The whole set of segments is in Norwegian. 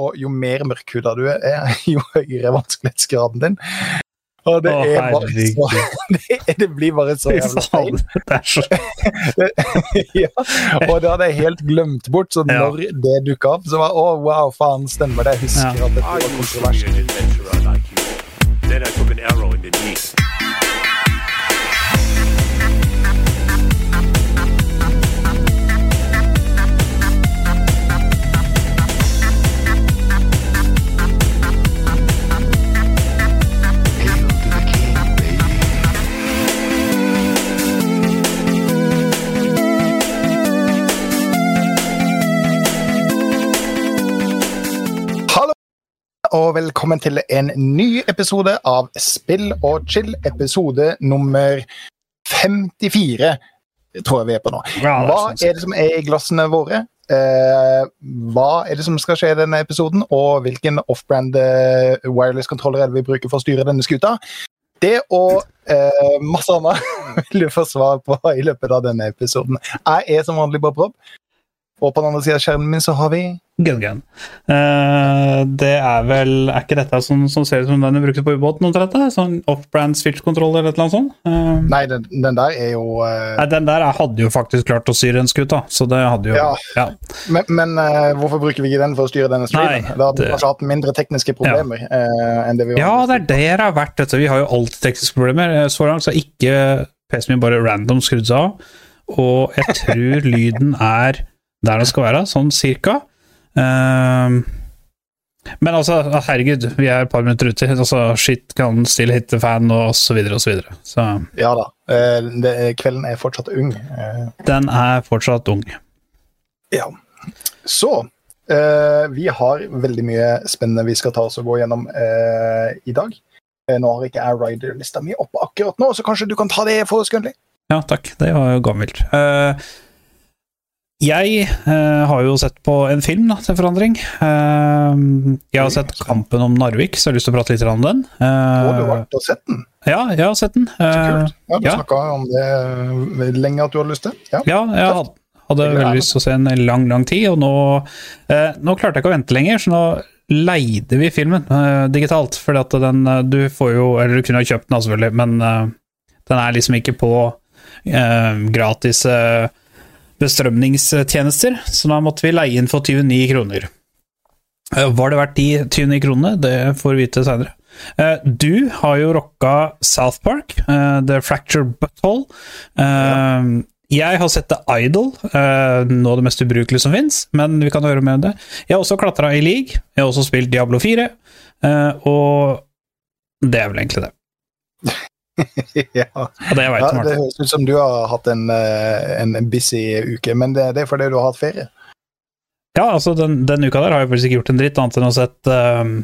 og jo mer mørkhuda du er, jo høyere er vanskelighetsgraden din. Og det Å, er bare så det, det blir bare så jævla feil. det er så ja, og det hadde jeg helt glemt bort, så Ja. når det dukka opp, så var å, wow, faen, stemmer det. Jeg husker Ja. at det I var kontroversielt. Og velkommen til en ny episode av Spill og chill, episode nummer 54, tror jeg vi er på nå. Hva er det som er i glassene våre? Eh, hva er det som skal skje i denne episoden, og hvilken off-brand eh, wireless-kontroller er det vi bruker for å styre denne skuta? Det og eh, masse annet vil du få svar på i løpet av denne episoden. Jeg er som vanlig Bob Rob, og på den andre siden av skjermen min så har vi Gun Gun. Eh, det er vel Er ikke dette som, som ser ut som den du brukte på ubåten? omtrent. Sånn off-brand switch-kontroll eller annet sånt? Uh, Nei, den, den der er jo uh, Nei, den der hadde jo faktisk klart å styre en skute, så det hadde jo Ja. ja. Men, men hvorfor bruker vi ikke den for å styre denne streamen? Nei, da hadde vi kanskje hatt mindre tekniske problemer eh, enn det vi Ja, det er det det har vært. Dette. Vi har jo alltid tekniske problemer. Så langt så har ikke PC-en min bare random skrudd seg av. Og jeg tror lyden er der den skal være, sånn cirka. Ehm, men altså, herregud, vi er et par minutter uti. Altså, shit kan still hit the fan, og så videre og så videre. Så Ja da. eh, det, kvelden er fortsatt ung. eh, den er fortsatt ung. ja. Så eh, vi har veldig mye spennende vi skal ta oss og gå gjennom eh, i dag. Nå har ikke jeg rider-lista mi oppe akkurat nå, så kanskje du kan ta det for oss, Gunnli? Ja, takk. Det var jo gammelt. Eh, jeg eh, har jo sett på en film, da, til forandring. Eh, jeg har sett Kampen om Narvik, så jeg har lyst til å prate litt om den. Og du Eh, har vært og sett den. ja, jeg har sett den. Så Eh, kult. Ja, du ja. snakka om det eh, lenge at du hadde lyst til. Ja. ja, jeg had- hadde er veldig lyst til å se en lang, lang tid, og nå, eh, nå klarte jeg ikke å vente lenger, så nå leide vi filmen eh, digitalt. Fordi at den eh, Du får jo Eller du kunne ha kjøpt den, selvfølgelig, men eh, den er liksom ikke på eh, gratis eh, bestrømningstjenester, så da måtte vi leie inn for 29 kroner. Eh, Var det verdt de 29 kronene? Det får vi vite seinere. Du har jo rocka South Park, eh, The Fracture Butthole. Ja. Jeg har sett The Idol, eh, noe av det mest ubrukelige som fins, men vi kan høre mer om det. Jeg har også klatra i league, jeg har også spilt Diablo 4, eh, og det er vel egentlig det. ja. Det Ja, det høres ut som du har hatt en, eh, en busy uke, men det, det er fordi du har hatt ferie. Ja, altså, den, den uka der har jeg faktisk ikke gjort en dritt annet enn å sett um,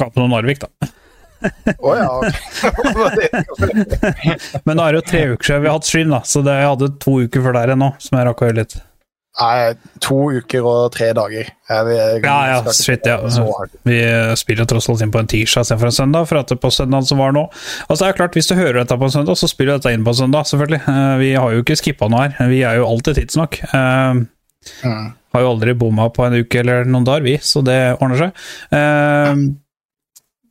Kampen om Narvik, da. Å ja. Men nå er det jo tre uker siden vi har hatt stream, da, så det, jeg hadde to uker før der ennå, som jeg rakk å gjøre litt. Nei, to uker og tre dager. Jeg, jeg, Ja, ja, shit, ja. Vi spiller tross alt inn på en tirsdag istedenfor en søndag, for at det på søndag som var nå Altså, det er klart, hvis du hører dette på en søndag, så spiller dette inn på en søndag, selvfølgelig. Eh, Vi har jo ikke skippa noe her. Vi er jo alltid tidsnok. Uh, Mm. Har jo aldri bomma på en uke eller noen dager, vi, så det ordner seg. Eh,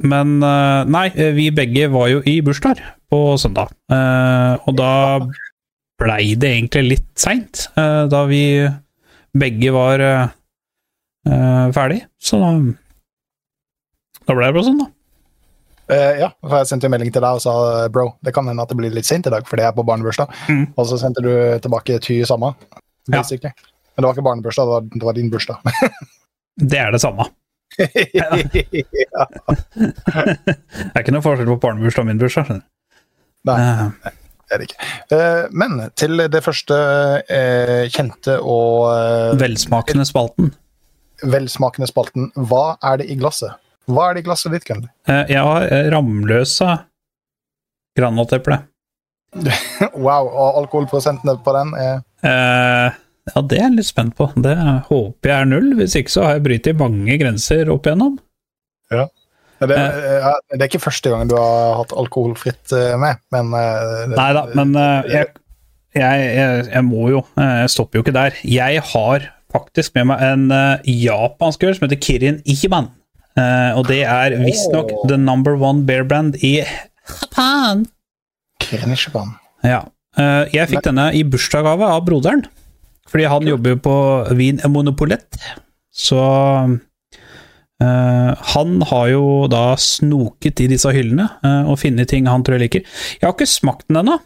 men eh, nei, vi begge var jo i bursdag på søndag, uh, og da blei det egentlig litt seint, eh, da vi begge var eh, eh, ferdig, så da da ble det bare sånn, da. Uh, ja, for jeg sendte jo melding til deg og sa bro, det kan hende at det blir litt sent i dag, fordi jeg er på barnebursdag. Mm. Og så sendte du tilbake ty samme. Ja. Men det var ikke barnebursdag, det var, det var din bursdag. Det er det samme. ja. Det er ikke noe forskjell på barnebursdag og min bursdag. skjønner du. Nei. Det er det ikke. Eh, men til det første eh, kjente og eh, Velsmakende spalten. velsmakende spalten, hva er det i glasset? Hva er det i glasset ditt, Gunn? Eh, Jeg har Ramløsa granateple. Wow, og alkoholprosentene på den er ja, det er jeg litt spent på. Det håper jeg er null. Hvis ikke så har jeg brytet mange grenser opp igjennom. Det, eh, det er ikke første gang du har hatt alkoholfritt eh, med, men eh, Nei da, men jeg, jeg, jeg, må jo Jeg stopper jo ikke der. Jeg har faktisk med meg en japansk øl som heter Kirin Ichiban. Og det er visstnok Åh. the number one beer brand i Japan. Kirin Ichiban. Ja. Jeg fikk denne i bursdagsgave av broderen, fordi han jobber jo på Vin Monopolet. Så eh, han har jo da snoket i disse hyllene uh, og funnet ting han tror jeg liker. Jeg har ikke smakt den ennå.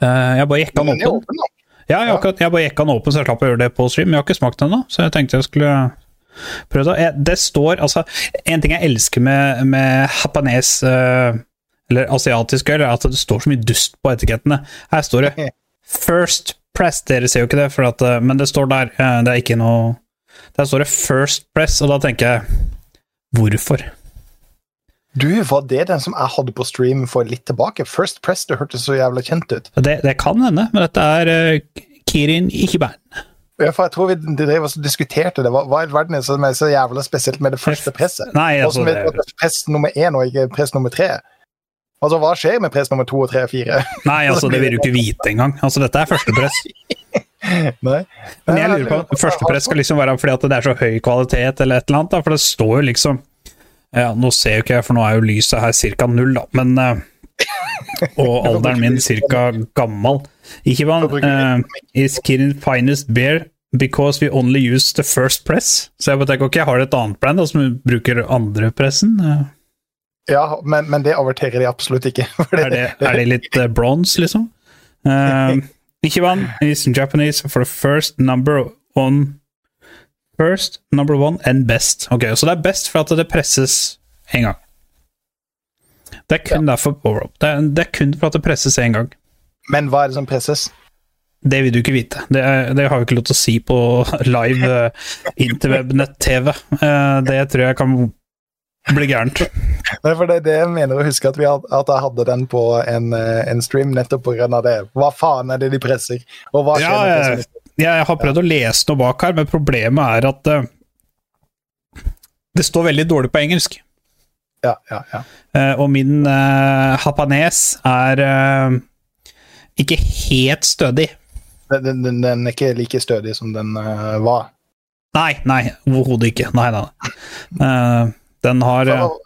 Uh, jeg bare jekka den åpen. Ja, jeg, akkurat, jeg bare jekka den åpen, så jeg slapp å gjøre det på stream. Men jeg har ikke smakt den ennå, så jeg tenkte jeg skulle prøve det. Det står altså En ting jeg elsker med, med japanes eh, eller asiatisk øl, er at det står så mye dust på etikettene. Her står det 'First Press'. Dere ser jo ikke det, for at, men det står der. Det er ikke noe Der står det 'First Press', og da tenker jeg Hvorfor? Du, var det den som jeg hadde på stream for litt tilbake? First Press, det hørtes så jævla kjent ut. Det, det kan hende, men dette er uh, Kirin Ichiban. Ja, for jeg tror vi drev og diskuterte det. Hva, hva i verden er som er så jævla spesielt med det første presset? Nei, altså Hvordan vet du at det er press nummer én og ikke press nummer tre? Altså, Hva skjer med press nummer to og tre og fire? nei, altså, det vil du ikke vite engang. Altså, dette er første press. Nei. Men jeg lurer på, første press skal liksom være fordi at det er så høy kvalitet, eller et eller annet, da, for det står jo liksom ja, Nå ser jo ikke jeg, for nå er jo lyset her ca. null, da, men eh, Og alderen min ca. gammel. Ikke sant? uh, Is Kirin finest beer because we only use the first press? Så jeg bare tenker, ok, har de et annet brand da, som bruker andre pressen? Eh, Ja, men, men det averterer de absolutt ikke. Er, det, er det litt uh, bronze, liksom? Uh, Ichiban is in Japanese for the first number one First, number one and best. Ok, Så det er best for at det presses én gang. Det er kun derfor det er, det er kun for at det presses én gang. Men hva er det som presses? Det vil du ikke vite. Det, er, det har vi ikke lov til å si på live uh, interweb-nett-TV. Uh, det tror jeg kan bli gærent. Nei, for det er det jeg mener å huske at, vi had, at jeg hadde den på en, eh, en stream nettopp pga. det. Hva faen er det de presser? Og hva skjer Ja, jeg, jeg har prøvd å lese noe bak her, men problemet er at uh, det står veldig dårlig på engelsk. Ja, ja, ja. Uh, og min uh, japanes er ikke helt stødig. Den, den, den- er ikke like stødig som den var. Nei, nei, overhodet ikke. Nei, nei. nei. Den har Jeg eh, var,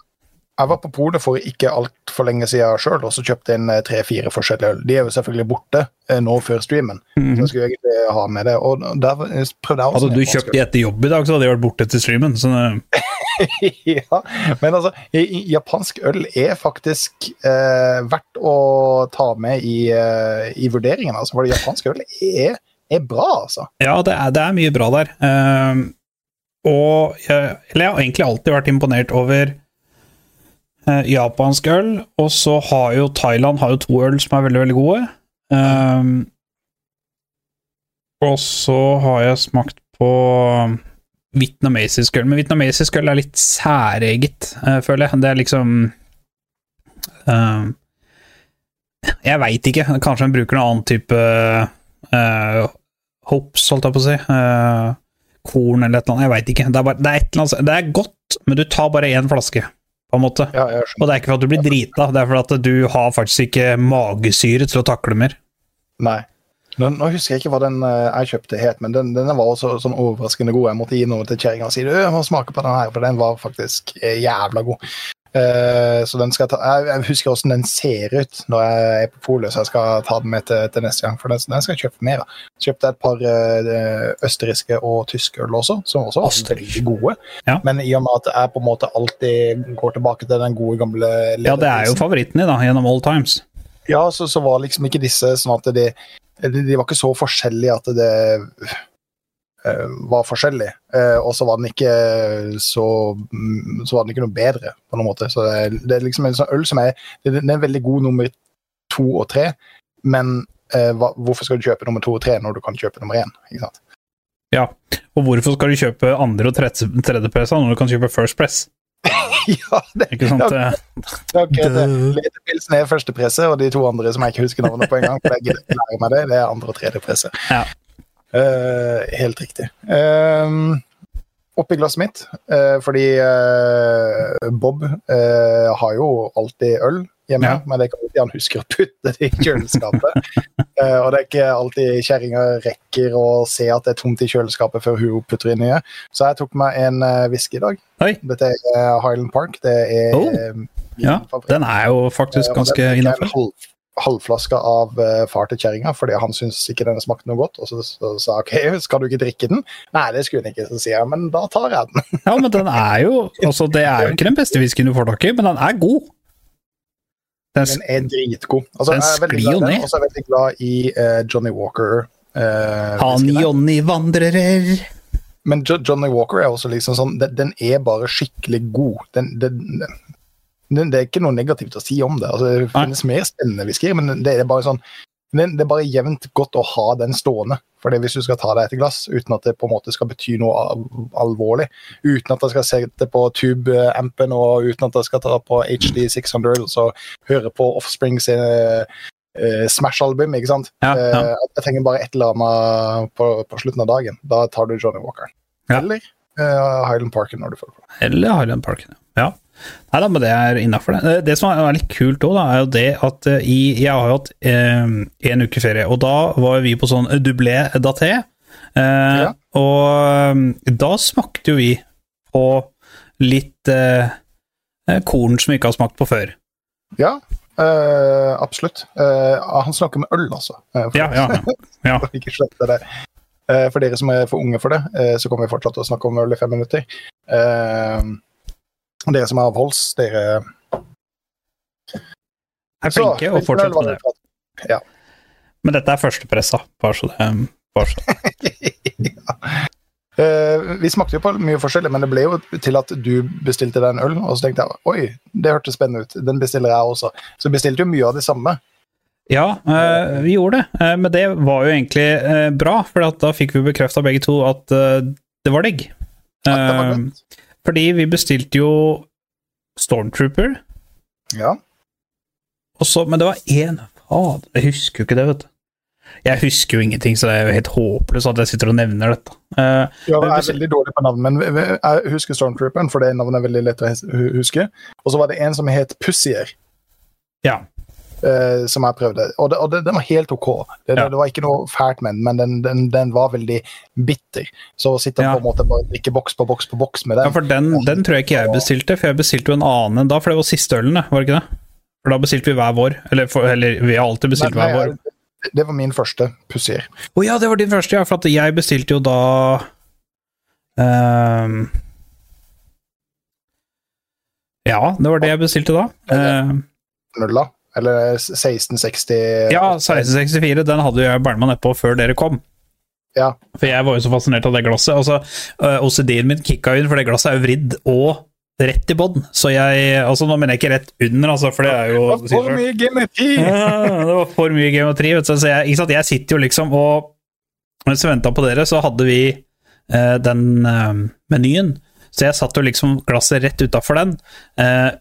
jeg var på polet for ikke altfor lenge siden sjøl, og så kjøpte jeg inn eh, tre-fire forskjellige øl. De er jo selvfølgelig borte eh, nå før streamen, så jeg skulle egentlig ha med det. Og der prøvde jeg også mhm. Hadde du kjøpt de etter jobb i dag, så hadde de vært borte til streamen. Så ja, men altså, japansk øl er faktisk eh, verdt å ta med i, eh, i vurderingen. Altså, for japansk øl er, er bra, altså. ja, det er, det er mye bra der. Eh, og jeg, eller jeg har egentlig alltid vært imponert over eh, japansk øl, og så har jo Thailand har jo to øl som er veldig, veldig gode. Um, og så har jeg smakt på vietnamesisk øl, men vietnamesisk øl er litt særeget, eh, føler jeg. Det er liksom eh, Jeg veit ikke, kanskje en bruker noen annen type uh, hops, holdt jeg på å si. eh, korn eller et eller annet, jeg veit ikke. Det er, bare, det, er annet, det er godt, men du tar bare én flaske, på en måte. Ja. Og det er ikke for at du blir drita, det er for at du har faktisk ikke magesyre til å takle mer. Nei. Nå, nå husker jeg ikke hva den eh, jeg kjøpte het, men den, den var også sånn overraskende god. Jeg måtte gi noe til kjerringa og si du, må smake på den her, for den var faktisk eh, jævla god. Eh, så den skal jeg ta Jeg, jeg husker hvordan den ser ut når jeg er på polet, så jeg skal ta den med til, til neste gang. For den, den skal jeg kjøpe mer av. Kjøpte et par eh, østerrikske og tyske øl også, som også var veldig gode. Ja. Men i og med at jeg på en måte alltid går tilbake til den gode, gamle Ja, det er jo favoritten din, da, gjennom all times. ja, så, så var liksom ikke disse sånn at de, de, de var ikke så forskjellige at det var forskjellig. Eh, og så var den ikke så mm, Så var den ikke noe bedre, på noen måte. Så det, det er liksom en sånn øl som er det, er en veldig god nummer to og tre, men eh, hvorfor skal du kjøpe nummer to og tre når du kan kjøpe nummer én? Ikke sant? Ja. Og hvorfor skal du kjøpe andre- og tredje- tredjepressa når du kan kjøpe First Press? ja, det, Ikke sant? Ja. okay, det er første. Er førstepresset, og de to andre som jeg ikke husker navnet på en gang, for jeg gidder ikke lære meg det, det er andre- og tredjepresset. Ja. Eh, helt riktig. Um, oppi glasset mitt, eh, fordi eh, Bob eh, har jo alltid øl hjemme, Ja. men det er ikke alltid han husker å putte det i kjøleskapet. uh, og det er ikke alltid kjerringa rekker å se at det er tomt i kjøleskapet før hun putter inn nye. Så jeg tok meg en uh, whisky i dag. Oi. Dette er eh, Highland Park. Det er Oh. eh, min Ja, favoritt. den er jo faktisk Eh, ganske innafor. Halvflaske av eh, far til kjerringa fordi han syntes ikke denne smakte noe godt. Og så så sa ok, skal du ikke drikke den? Nei, det skulle hun ikke. Så sier jeg men da tar jeg den. Ja, men den er jo altså, Det er jo ikke den beste whiskyen du får tak i, men den er god. Den, Den er dritgod. Altså, Den sklir jo ned. Og så er jeg veldig glad i uh, Johnny Walker. Uh, han. Johnny vandrerer Men jo Johnny Walker er også liksom sånn Den, den er bare skikkelig god. Den, den, den, det er ikke noe negativt å si om det. Altså, det finnes mer spennende whiskyer, men det er bare sånn Det er bare jevnt godt å ha den stående. Fordi Hvis du skal ta deg et glass uten at det på en måte skal bety noe alvorlig, uten at jeg skal sette på tube-ampen og uten at jeg skal ta på HD 600 og så høre på Offspring sin uh, eh, Smash-album, ikke sant? Ja, ja. Uh, jeg trenger bare et eller annet på, på slutten av dagen. Da tar du Johnny Walker. Ja. Eller uh, Highland Parken når du får det på. Eller Highland Parken, Ja. Nei da, men det er innafor, det. Det som er litt kult òg, er jo det at eh, i, jeg har hatt eh, en uke ferie, og da var vi på sånn dublé daté. Eh, Ja. Og eh, da smakte jo vi på litt eh, eh, korn som vi ikke har smakt på før. Ja, øh, absolutt. Eh, han snakker med øl, altså. Eh, for, Ja, ja, ja. ikke slett det. Eh, for dere som er for unge for det, eh, så kommer vi fortsatt til å snakke om øl i fem minutter. Eh, dere som er avholds, dere Er flinke og fortsetter med det. Ja. Men dette er førstepressa, bare så det bare så. ja. Eh, vi smakte jo på mye forskjellig, men det ble jo til at du bestilte deg en øl, og så tenkte jeg oi, det hørtes spennende ut, den bestiller jeg også. Så bestilte jo mye av det samme. Ja, uh, vi gjorde det, Uh, men det var jo egentlig bra, for da fikk vi bekrefta begge to at det var digg. Ja, det var godt. Fordi vi bestilte jo Stormtrooper, Ja. så, men det var én Fader, jeg husker jo ikke det, vet du. Jeg husker jo ingenting, så det er jo helt håpløst at jeg sitter og nevner dette. Uh, Ja, jeg er veldig dårlig på navn, men jeg husker Stormtrooperen, for det navnet er veldig lett å huske. Og så var det en som het Pussier, ja. Eh, som jeg prøvde. Og, det, og det, den var helt ok. Det, Ja. det var ikke noe fælt med den, men den, den, den var veldig bitter. Så å sitte Ja. på en måte bare drikke boks på boks på boks med ja, for den, den tror jeg ikke jeg bestilte, for jeg bestilte jo en annen enn da, for det var siste ølen, var det ikke det? For da bestilte vi hver vår, eller, for, eller vi har alltid bestilt hver vår. Det var min første Pussier. Å ja, det var din første, ja, for jeg bestilte jo da um, Ja, det var det jeg bestilte da. Uh, Nulla. Eller 1660 ja, 1664, den hadde jo jeg bælma nedpå før dere kom. Ja. For jeg var jo så fascinert av det glasset. Altså, øh, OCD-en min kicka inn, for det glasset er jo vridd og rett i bånn. Så jeg Altså, nå mener jeg ikke rett under, altså, for det er jo Det var For mye geometri! Ja, det var for mye geometri. Vet du. Så jeg, ikke sant? jeg sitter jo liksom og Mens vi venta på dere, så hadde vi eh, den eh, menyen. Så jeg satt jo liksom glasset rett utafor den. Eh,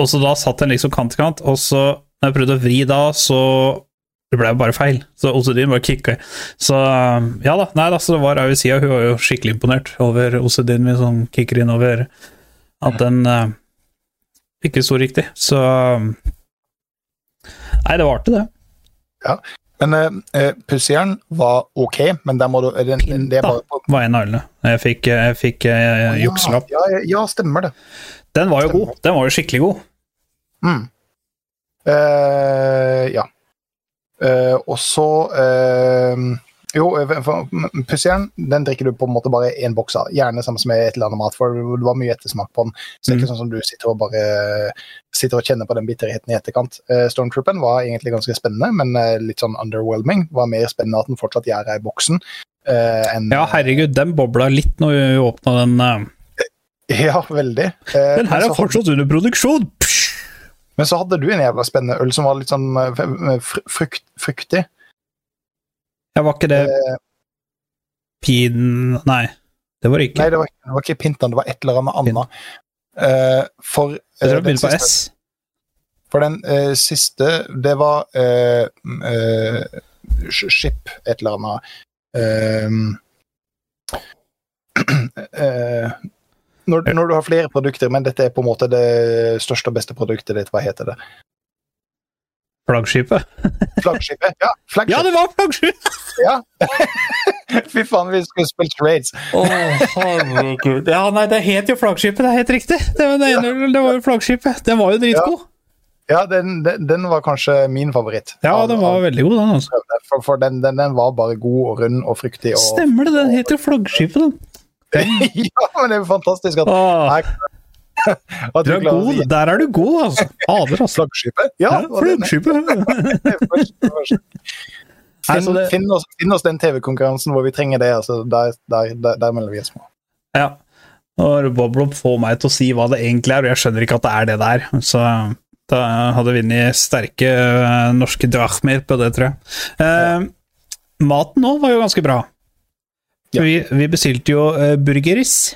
og så da satt den liksom kant til kant, og så når jeg prøvde å vri da, så det ble jo bare feil. Så OCD-en bare kicka. Så eh, ja da. Nei da, så det var Avicia. Hun var jo skikkelig imponert over OCD-en min som kicker inn over at den uh, ikke sto riktig. Så Nei, det var det. det. Men uh, Pussieren var ok, men der må du den, er bare var en av alle. Jeg fikk, jeg fikk uh, jukselapp. Ja, ja, ja, stemmer det. Den var jo god. Den var jo skikkelig god. Mm. Uh, ja. Uh, og så uh, Jo, pussieren den drikker du på en måte bare én boks av. Gjerne sammen med et eller annet mat, for det var mye ettersmak på den. Så det er Mm. ikke sånn som du sitter og bare sitter og kjenner på den bitterheten i etterkant. Uh, Stormtrooperen var egentlig ganske spennende, men litt sånn underwhelming. Var mer spennende at den fortsatt gjør i boksen. enn Ja, herregud, den bobla litt når vi åpna den. Ja, veldig. Den her er fortsatt under produksjon! Men så hadde du en jævla spennende øl som var litt sånn eh, fr frukt, fruktig. Ja, var ikke det Eh, pin... Nei, det var det ikke. Nei, det var, det var ikke Pintan, det var et eller annet annet. Uh, for, jeg tror eh, det begynner på S. for den uh, siste, det var eh, eh, Ship, et eller annet. Uh, eh, når, når du har flere produkter, men dette er på en måte det største og beste produktet ditt, hva heter det? Flaggskipet. Flaggskipet. Ja, flaggskip. Ja, det var flaggskipet! Ja. Fy faen, vi skulle spilt raids. Å, herregud. Ja, nei, det het jo Flaggskipet, det er helt riktig. Det var, det, ene- det var jo Flaggskipet. Den var jo dritgod. Ja, den, den, den var kanskje min favoritt. Ja, den var veldig god, den. altså. For, for den, den, den var bare god og rund og fryktig. Og, Stemmer det, den heter jo Flaggskipet, den. ja, men det er jo fantastisk at, Åh, at du du er å god. Der er du god, altså. Fader, altså. Flaggskipet? Ja, Flaggskipet. Finn, finn, oss, finn oss den TV-konkurransen hvor vi trenger det. Altså, der, der, der, der melder vi oss på. Ja. Når Boblop får meg til å si hva det egentlig er, og jeg skjønner ikke at det er det der. Så da hadde vunnet sterke eh, norske drachmer på det, tror jeg. Eh, maten nå var jo ganske bra. Ja. Vi, vi bestilte jo uh, burgeris.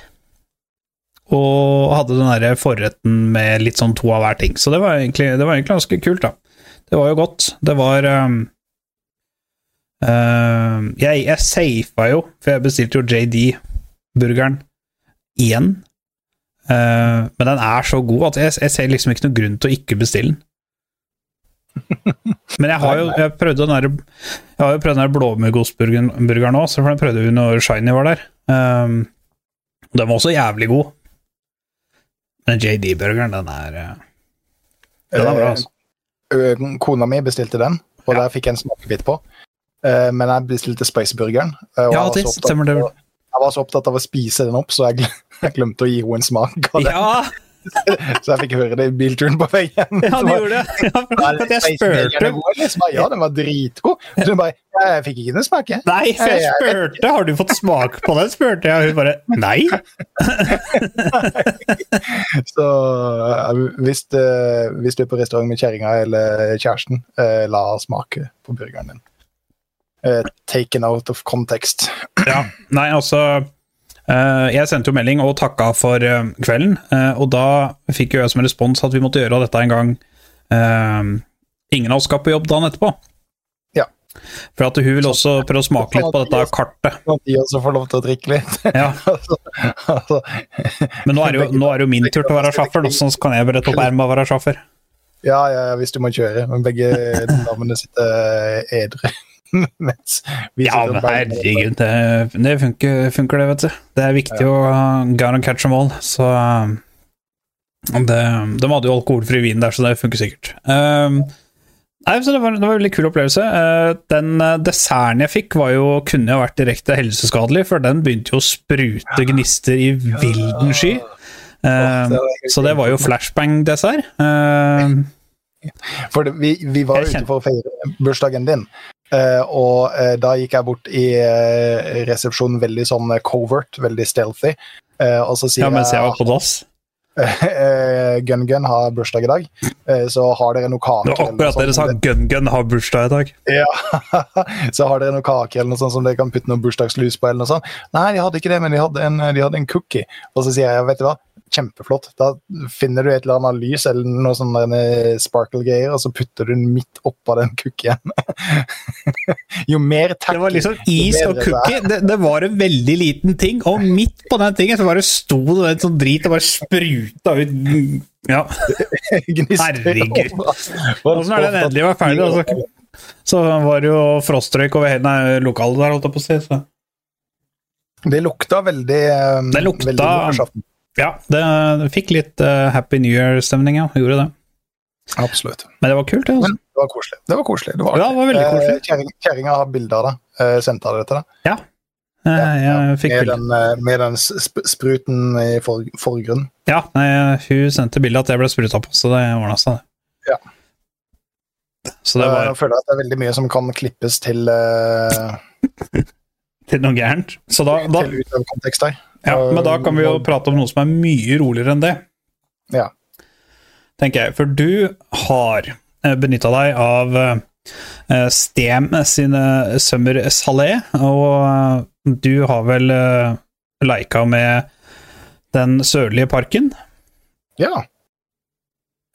Og hadde den derre forretten med litt sånn to av hver ting. Så det var egentlig, det var egentlig ganske kult, da. Det var jo godt. Det var um, uh, jeg, jeg safa jo, for jeg bestilte jo JD-burgeren igjen. Uh, men den er så god at jeg, jeg ser liksom ikke noen grunn til å ikke bestille den. Men jeg har jo jeg prøvde den der, jeg har jo prøvd den der blåmuggostburgeren òg, for den prøvde vi når Shiny var der. Um, den var også jævlig god. Men JD-burgeren, den er uh, Den er bra, altså. Kona mi bestilte den, og Ja. der fikk jeg en smakebit på. Eh, men jeg bestilte Spice-burgeren. eh, Ja, det stemmer Jeg var så opptatt av å spise den opp, så jeg, glem, jeg glemte å gi henne en smak. Ja, Så jeg fikk høre det i bilturen på vei hjem. ja, du det gjorde det. Ja, for «Er at jeg spurte god, eller?» Så bare, Ja, den var dritgod. Så hun bare Jeg fikk ikke den smake. Nei, for jeg spurte har du fått smak på den, spurte jeg, og hun bare nei. Så eh, hvis, eh, hvis du er på restaurant med kjerringa eller kjæresten, eh, la smake på burgeren din. Taken out of context. Ja, nei, altså Jeg sendte jo melding og takka for eh, kvelden, eh, og da fikk jo jeg som respons at vi måtte gjøre dette en gang eh, ingen av oss skal på jobb dagen etterpå. Ja. For at hun vil også prøve å smake litt på dette kartet. Sånn at de også får lov til å drikke litt. Ja, altså, altså, Men nå er, jo, nå er det jo min tur til å være da, så kan jeg brette opp ermet og være sjåfør. ja, ja, hvis du må kjøre. Men begge damene sitter edru. Ja, men herregud, det, det funker, funker det, vet du. Det er viktig å uh, and catch them all, så det, De hadde jo alkoholfri vin der, så det funker sikkert. Um, nei, så det var, det var en veldig kul opplevelse. Uh, den uh, desserten jeg fikk, var jo, kunne jo vært direkte helseskadelig, for den begynte jo å sprute gnister i vilden sky. Um, så det var jo flashbang-dessert. Um, For vi, vi var Jeg ute for å feire bursdagen din, eh, og eh, da gikk jeg bort i eh, resepsjonen veldig sånn covert, veldig stealthy. og så sier ja, mens jeg jeg var på dass. eh, Gun Gun har bursdag i dag, så har dere noe kake Det var akkurat dere sa. Gun Gun har bursdag i dag. Ja, så har dere noe kake eller noe sånt som dere kan putte noe bursdagslys på. eller noe sånt. Nei, de hadde ikke det, men de hadde en, de hadde en cookie. Og så sier jeg, vet du hva, kjempeflott. Da finner du et eller annet lys eller noe sånn sparkle-greier, og så putter du den midt oppå den cookien. jo mer tacky, Det var liksom is og cookie. Det, det var en veldig liten ting, og midt på den tingen så bare sto det en sånn drit og bare spruta ut Ja. Herregud. Åssen er det endelig var ferdig, altså, så var det jo frostrøyk over hele lokalet der, holdt jeg på å si. Så. Det lukta veldig eh, Det lukta- veldig. Ja, det, det fikk litt uh, Happy New Year-stemning, ja. Gjorde det. Absolutt. Men det var kult, det. Men Altså. det var koselig. Det var koselig. Det var, Ja, det var veldig koselig. Eh, kjerring- Kjerringa har bilde av det. Eh, Sendte jeg det til deg? Ja. Eh, jeg fikk Med den, med den sp spruten i for forgrunnen. Ja, nei, hun sendte bilde at jeg ble spruta på, så det ordna seg. det. Ja. Så det var Jeg føler at det er veldig mye som kan klippes til, eh, til noe gærent. Så da, da. Ja, men da kan vi jo prate om noe som er mye roligere enn det, Ja. tenker jeg. For du har benytta deg av eh, Stem sine Summer Salé, og eh, du har vel eh, leika med den sørlige parken? ja.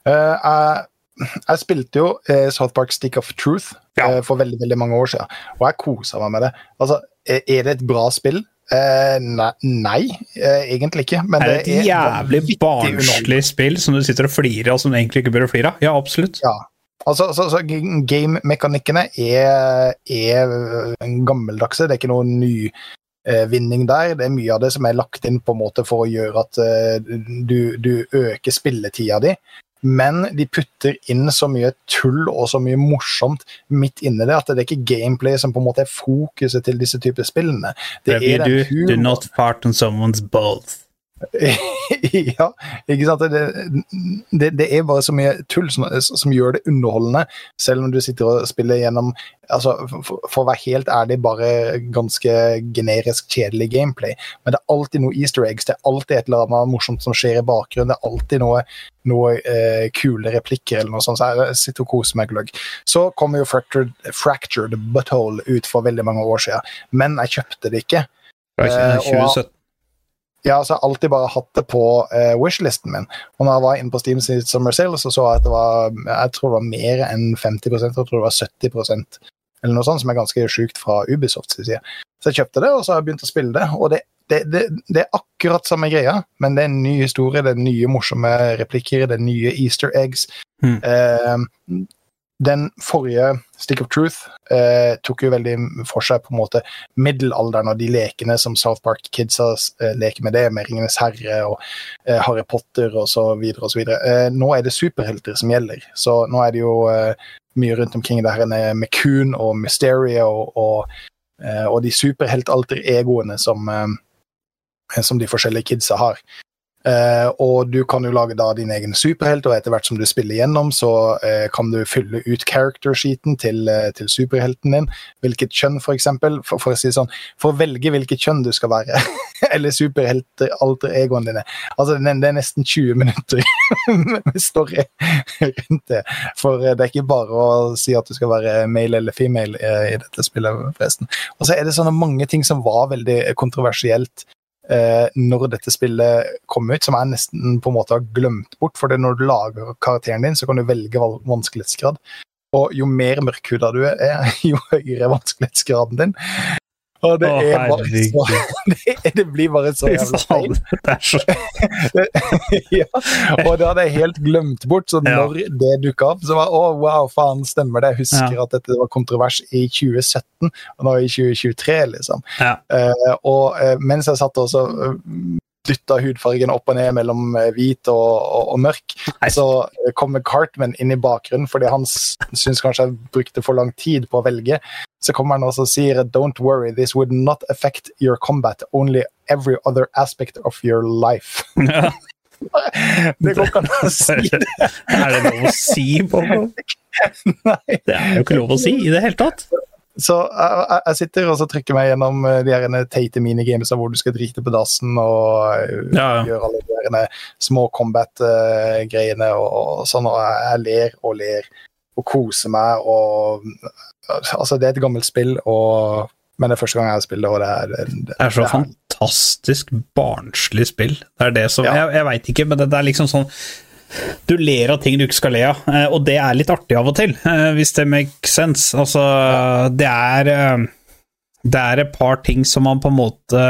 Eh, jeg, jeg spilte jo eh, South Park Stick of Truth Ja. eh, for veldig veldig mange år siden, og jeg kosa meg med det. Altså, er er det et bra spill? Eh, nei, nei eh, egentlig ikke. Men Er det et jævlig barnslig spill som du sitter og flirer av, som du egentlig ikke bør flire av? Ja, absolutt. Ja, Altså, altså, altså Game-mekanikkene er, er gammeldagse. Det er ikke noe nyvinning der. Det er mye av det som er lagt inn på en måte for å gjøre at eh, du, du øker spilletida di. Men de putter inn så mye tull og så mye morsomt midt inni det at det er ikke gameplay som på en måte er fokuset til disse typer spillene. Det Whatever you er do, do not fart on someone's balls. ja, ikke sant? Det, det, det er bare så mye tull som, som gjør det underholdende, selv om du sitter og spiller gjennom altså, for, for å være helt ærlig, bare ganske generisk kjedelig gameplay. Men det er alltid noe easter eggs, det er alltid et eller annet morsomt som skjer i bakgrunnen, det er alltid noe, noe eh, kule replikker eller noe sånt, så jeg sitter og koser meg gløgg. Så kommer jo Fractured, Fractured Butthole ut for veldig mange år siden, men jeg kjøpte det ikke. Fra Eh, og- 2017. Ja, så jeg har alltid bare hatt det på eh, wishlisten min. Og når jeg var inne på Steam sin Summer Sale, så så jeg at det var jeg tror det var mer enn 50 jeg tror det var 70% eller noe sånt, som er ganske sjukt fra Ubisofts side. Så jeg kjøpte det, og så har jeg begynt å spille det. Og det, det, det, det er akkurat samme greia, men det er en ny historie, det er nye morsomme replikker, det er nye easter eggs. Mm. Eh, den forrige Stick of Truth eh, tok jo veldig for seg på en måte middelalderen og de lekene som South Park Kidsa eh, leker med det, med Ringenes herre og eh, Harry Potter og så videre og så videre. Eh, nå er det superhelter som gjelder, så nå er det jo eh, mye rundt omkring det her med Coon og Mysteria og, og, eh, og de superheltalter-egoene som, som de forskjellige kidsa har. Eh, og du kan jo lage da din egen superhelt, og etter hvert som du spiller gjennom, så uh, kan du fylle ut character-sheeten til, uh, til superhelten din. Hvilket kjønn, for eksempel. For, for å si sånn, for å velge hvilket kjønn du skal være. Eller superhelter, alter egoen dine. Altså, det, det er nesten 20 minutter med story rundt det. For det er ikke bare å si at du skal være male eller female i dette spillet, forresten. Og så er det sånne mange ting som var veldig kontroversielt når dette spillet kom ut, som jeg nesten på en måte har glemt bort. For når du lager karakteren din, så kan du velge vanskelighetsgrad. Og jo mer mørkhuda du er, jo høyere er vanskelighetsgraden din. Og det Åh, er bare så det, det blir bare så jævlig feil. ja, og det hadde jeg helt glemt bort. Så Ja. når det dukka opp, så var å, wow, faen, stemmer det. Jeg husker at dette var kontrovers i 2017, og nå i 2023, liksom. Ja. Uh, og uh, mens jeg satt også uh, dytta hudfargen opp og ned mellom eh, hvit og, og, og mørk, Nei. så eh, kommer Cartman inn i bakgrunnen fordi han syns kanskje jeg brukte for lang tid på å velge. Så kommer han også og sier Don't worry, this would not affect your combat, only every other aspect of your life. Ja. Det går ikke an å si det. Er det lov å si, Bobo? Nei. Det er jo ikke lov å si i det hele tatt. Så jeg, jeg- sitter og så trykker meg gjennom eh, de her teite minigamesa hvor du skal drite på dassen og eh, Ja, ja. gjøre alle de her små combat-greiene og, og sånn, og jeg, jeg ler og ler og koser meg og Altså, det er et gammelt spill, og, men det er første gang jeg spiller og det er det, Det er så det er- fantastisk barnslig spill. Det er det som Ja. Jeg, jeg veit ikke, men det, det er liksom sånn Du ler av ting du ikke skal le av, eh, og det er litt artig av og til, eh, hvis det makes sense. Altså, det er eh, Det er et par ting som man på en måte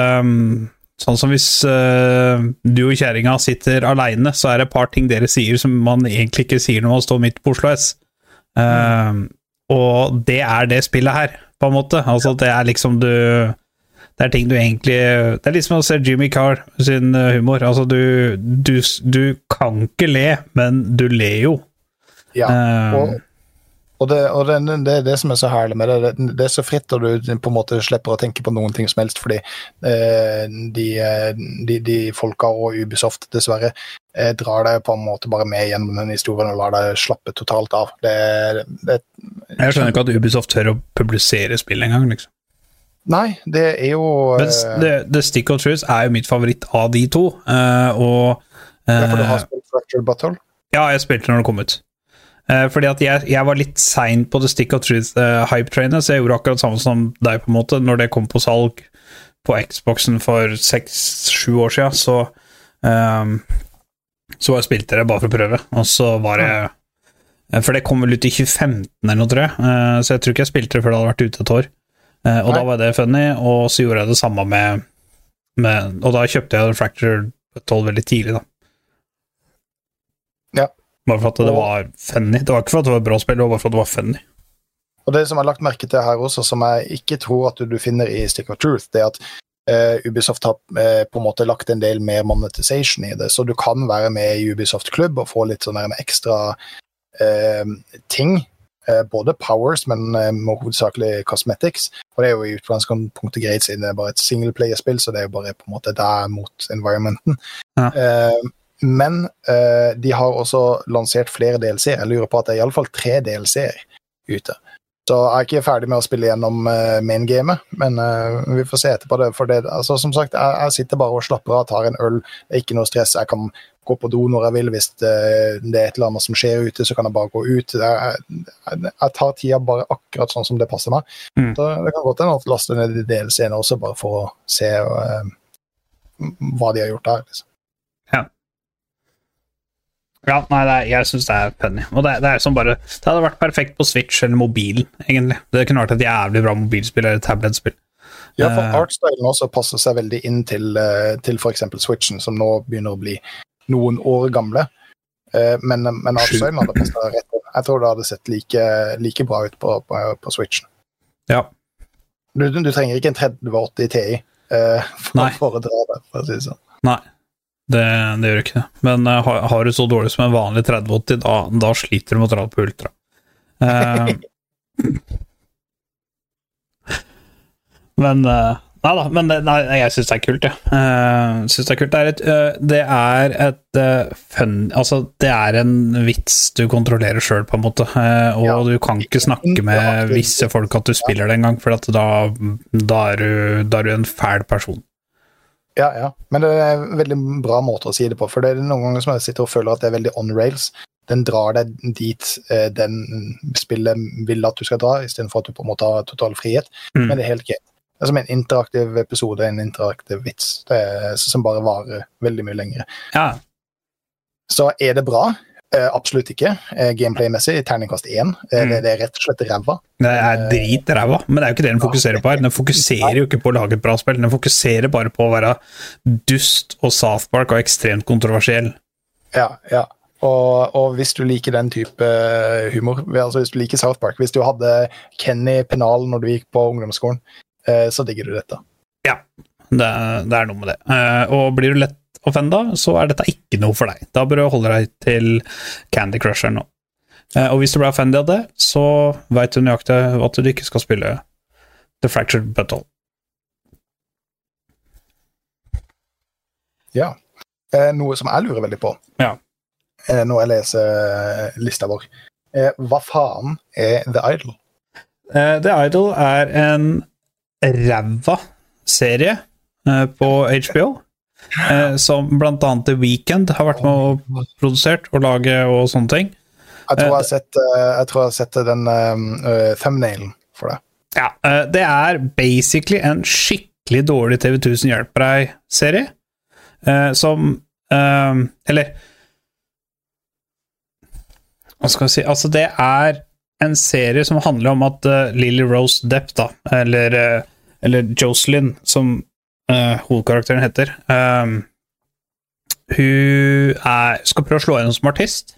Sånn som hvis du og kjerringa sitter aleine, så er det et par ting dere sier som man egentlig ikke sier når man står midt på Oslo S. Eh, og det er det spillet her, på en måte. Altså, det er liksom du det er ting du egentlig Det er litt som å se Jimmy Carr sin eh, humor. Altså, du, du, du kan ikke le, men du ler jo. Ja. Eh, Og, og, det, og det, det er det som er så herlig med det. det. Er så fritt, og du på en måte slipper å tenke på noen ting som helst, fordi eh, de, eh, de, de folka og Ubisoft dessverre eh, drar deg på en måte bare med gjennom den historien og lar deg slappe totalt av. Det, det, jeg skjønner ikke at Ubisoft tør å publisere spill engang, liksom. Nei, det er jo Men eh, The, The Stick of Truth er jo mitt favoritt av de to, uh, og det er fordi du eh, har spilt Fractured Battle? Ja, jeg spilte når det kom ut. Uh, fordi at jeg, jeg var litt sein på The Stick of Truth-hype-trainet, så jeg gjorde akkurat samme som deg, på en måte. Når det kom på salg på Xboxen for seks-sju år siden, så um, Så jeg spilte det bare for å prøve, og så var eh, For det kom vel ut i 2015 eller noe, tror jeg, så jeg tror ikke jeg spilte det før det hadde vært ute et år. Eh, og Nei. da var det funny, og så gjorde jeg det samme med, med Og da kjøpte jeg Fracture 12 veldig tidlig, da. Bare for at det var funny. Det var ikke for at det var bra spill, det var bare for at det var funny. Og det som jeg har lagt merke til her også, som jeg ikke tror at du finner i Stick of Truth, det er at Uh, Ubisoft har uh, på en måte lagt en del mer monetization i det, så du kan være med i Ubisoft Klubb og få litt sånn ekstra uh, ting. Eh, både powers, men eh, hovedsakelig cosmetics. Og det er jo i utgangspunktet greit, siden det er bare et singleplayer-spill, så det er jo bare på en måte der mot environmenten. Ja. Eh, men eh, de har også lansert flere DLC-er. Jeg lurer på at det er iallfall tre DLC-er ute. Så jeg er ikke ferdig med å spille gjennom uh, main-gamet, men uh, vi får se etterpå det. For det, altså, som sagt, jeg, jeg sitter bare og slapper av, tar en øl. Det er ikke noe stress. Jeg kan gå på do når jeg vil. Hvis det, det er et eller annet som skjer ute, så kan jeg bare gå ut. Jeg, jeg, jeg tar tida bare akkurat sånn som det passer meg. Mm. Så det kan godt hende at laste laster ned de DLC-ene også, bare for å se uh, hva de har gjort der. Liksom. Ja, nei, det er, jeg syns det er funny. Og det, det er som bare Det hadde vært perfekt på Switch eller mobilen, egentlig. Det kunne vært et jævlig bra mobilspill eller tabletspill. Ja, for Eh. artstylen også passer seg veldig inn til, uh, til f.eks. Switchen, som nå begynner å bli noen år gamle. Eh, men, men artstylen hadde passa rett inn. Jeg tror det hadde sett like, like bra ut på, på, på Switchen. Ja. Du, du trenger ikke en 3080 Ti uh, for, for å dra det, for å si det sånn. Nei, det, det gjør ikke det. Men uh, har, har du så dårlig som en vanlig 3080, da, da sliter du med å dra på ultra. Uh, men uh, Nei da, men nei, jeg syns det er kult, jeg. Uh, synes det er kult. Det er et, uh, det er et uh, fun Altså, det er en vits du kontrollerer sjøl, på en måte. Og Ja. du kan ikke snakke med visse folk at du spiller det engang, for da, da, er du, da er du en fæl person. Ja, ja. Men det er en veldig bra måte å si det på. For det er noen ganger som jeg sitter og føler at det er veldig on rails. Den drar deg dit eh, den spillet vil at du skal dra, istedenfor at du på en måte har total frihet. Mm. Men det er helt greit. Det er som en interaktiv episode, en interaktiv vits, det er, som bare varer veldig mye lenger. Ja, Så er det bra? Eh, absolutt ikke. Eh, Gameplay-messig, terningkast én. Eh, Mm. det, det er rett og slett ræva. Det er dritræva, men det er jo ikke det den fokuserer på her. Den fokuserer jo ikke på å lage et bra spill, den fokuserer bare på å være dust og South Park og ekstremt kontroversiell. Ja, ja. Og, og hvis du liker den type humor, altså hvis du liker South Park Hvis du hadde Kenny Penal når du gikk på ungdomsskolen, så digger du dette. Det, det er noe med det. Og blir du lett offenda, så er dette ikke noe for deg. Da bør du holde deg til Candy Crusher nå. Eh, og hvis du blir offended av det, så veit du nøyaktig at du ikke skal spille The Fractured Buttle. Ja. Eh, noe som jeg lurer veldig på Ja. eh, når jeg leser lista vår. Hva faen er The Idol? The Idol er en ræva serie på HBO. Eh, som annet The Weekend har vært med og produsert og lage og sånne ting. Jeg tror Eh, jeg har sett, eh, jeg tror jeg har sett den uh, thumbnailen for det. Ja, det er basically en skikkelig dårlig TV 1000 hjelper deg-serie. eh, som eh, Eller Hva skal jeg si Altså, det er en serie som handler om at uh, Lily Rose Depp, da, eller, eller Jocelyn, som eh, hovedkarakteren heter Um, Hun er, skal prøve å slå gjennom som artist,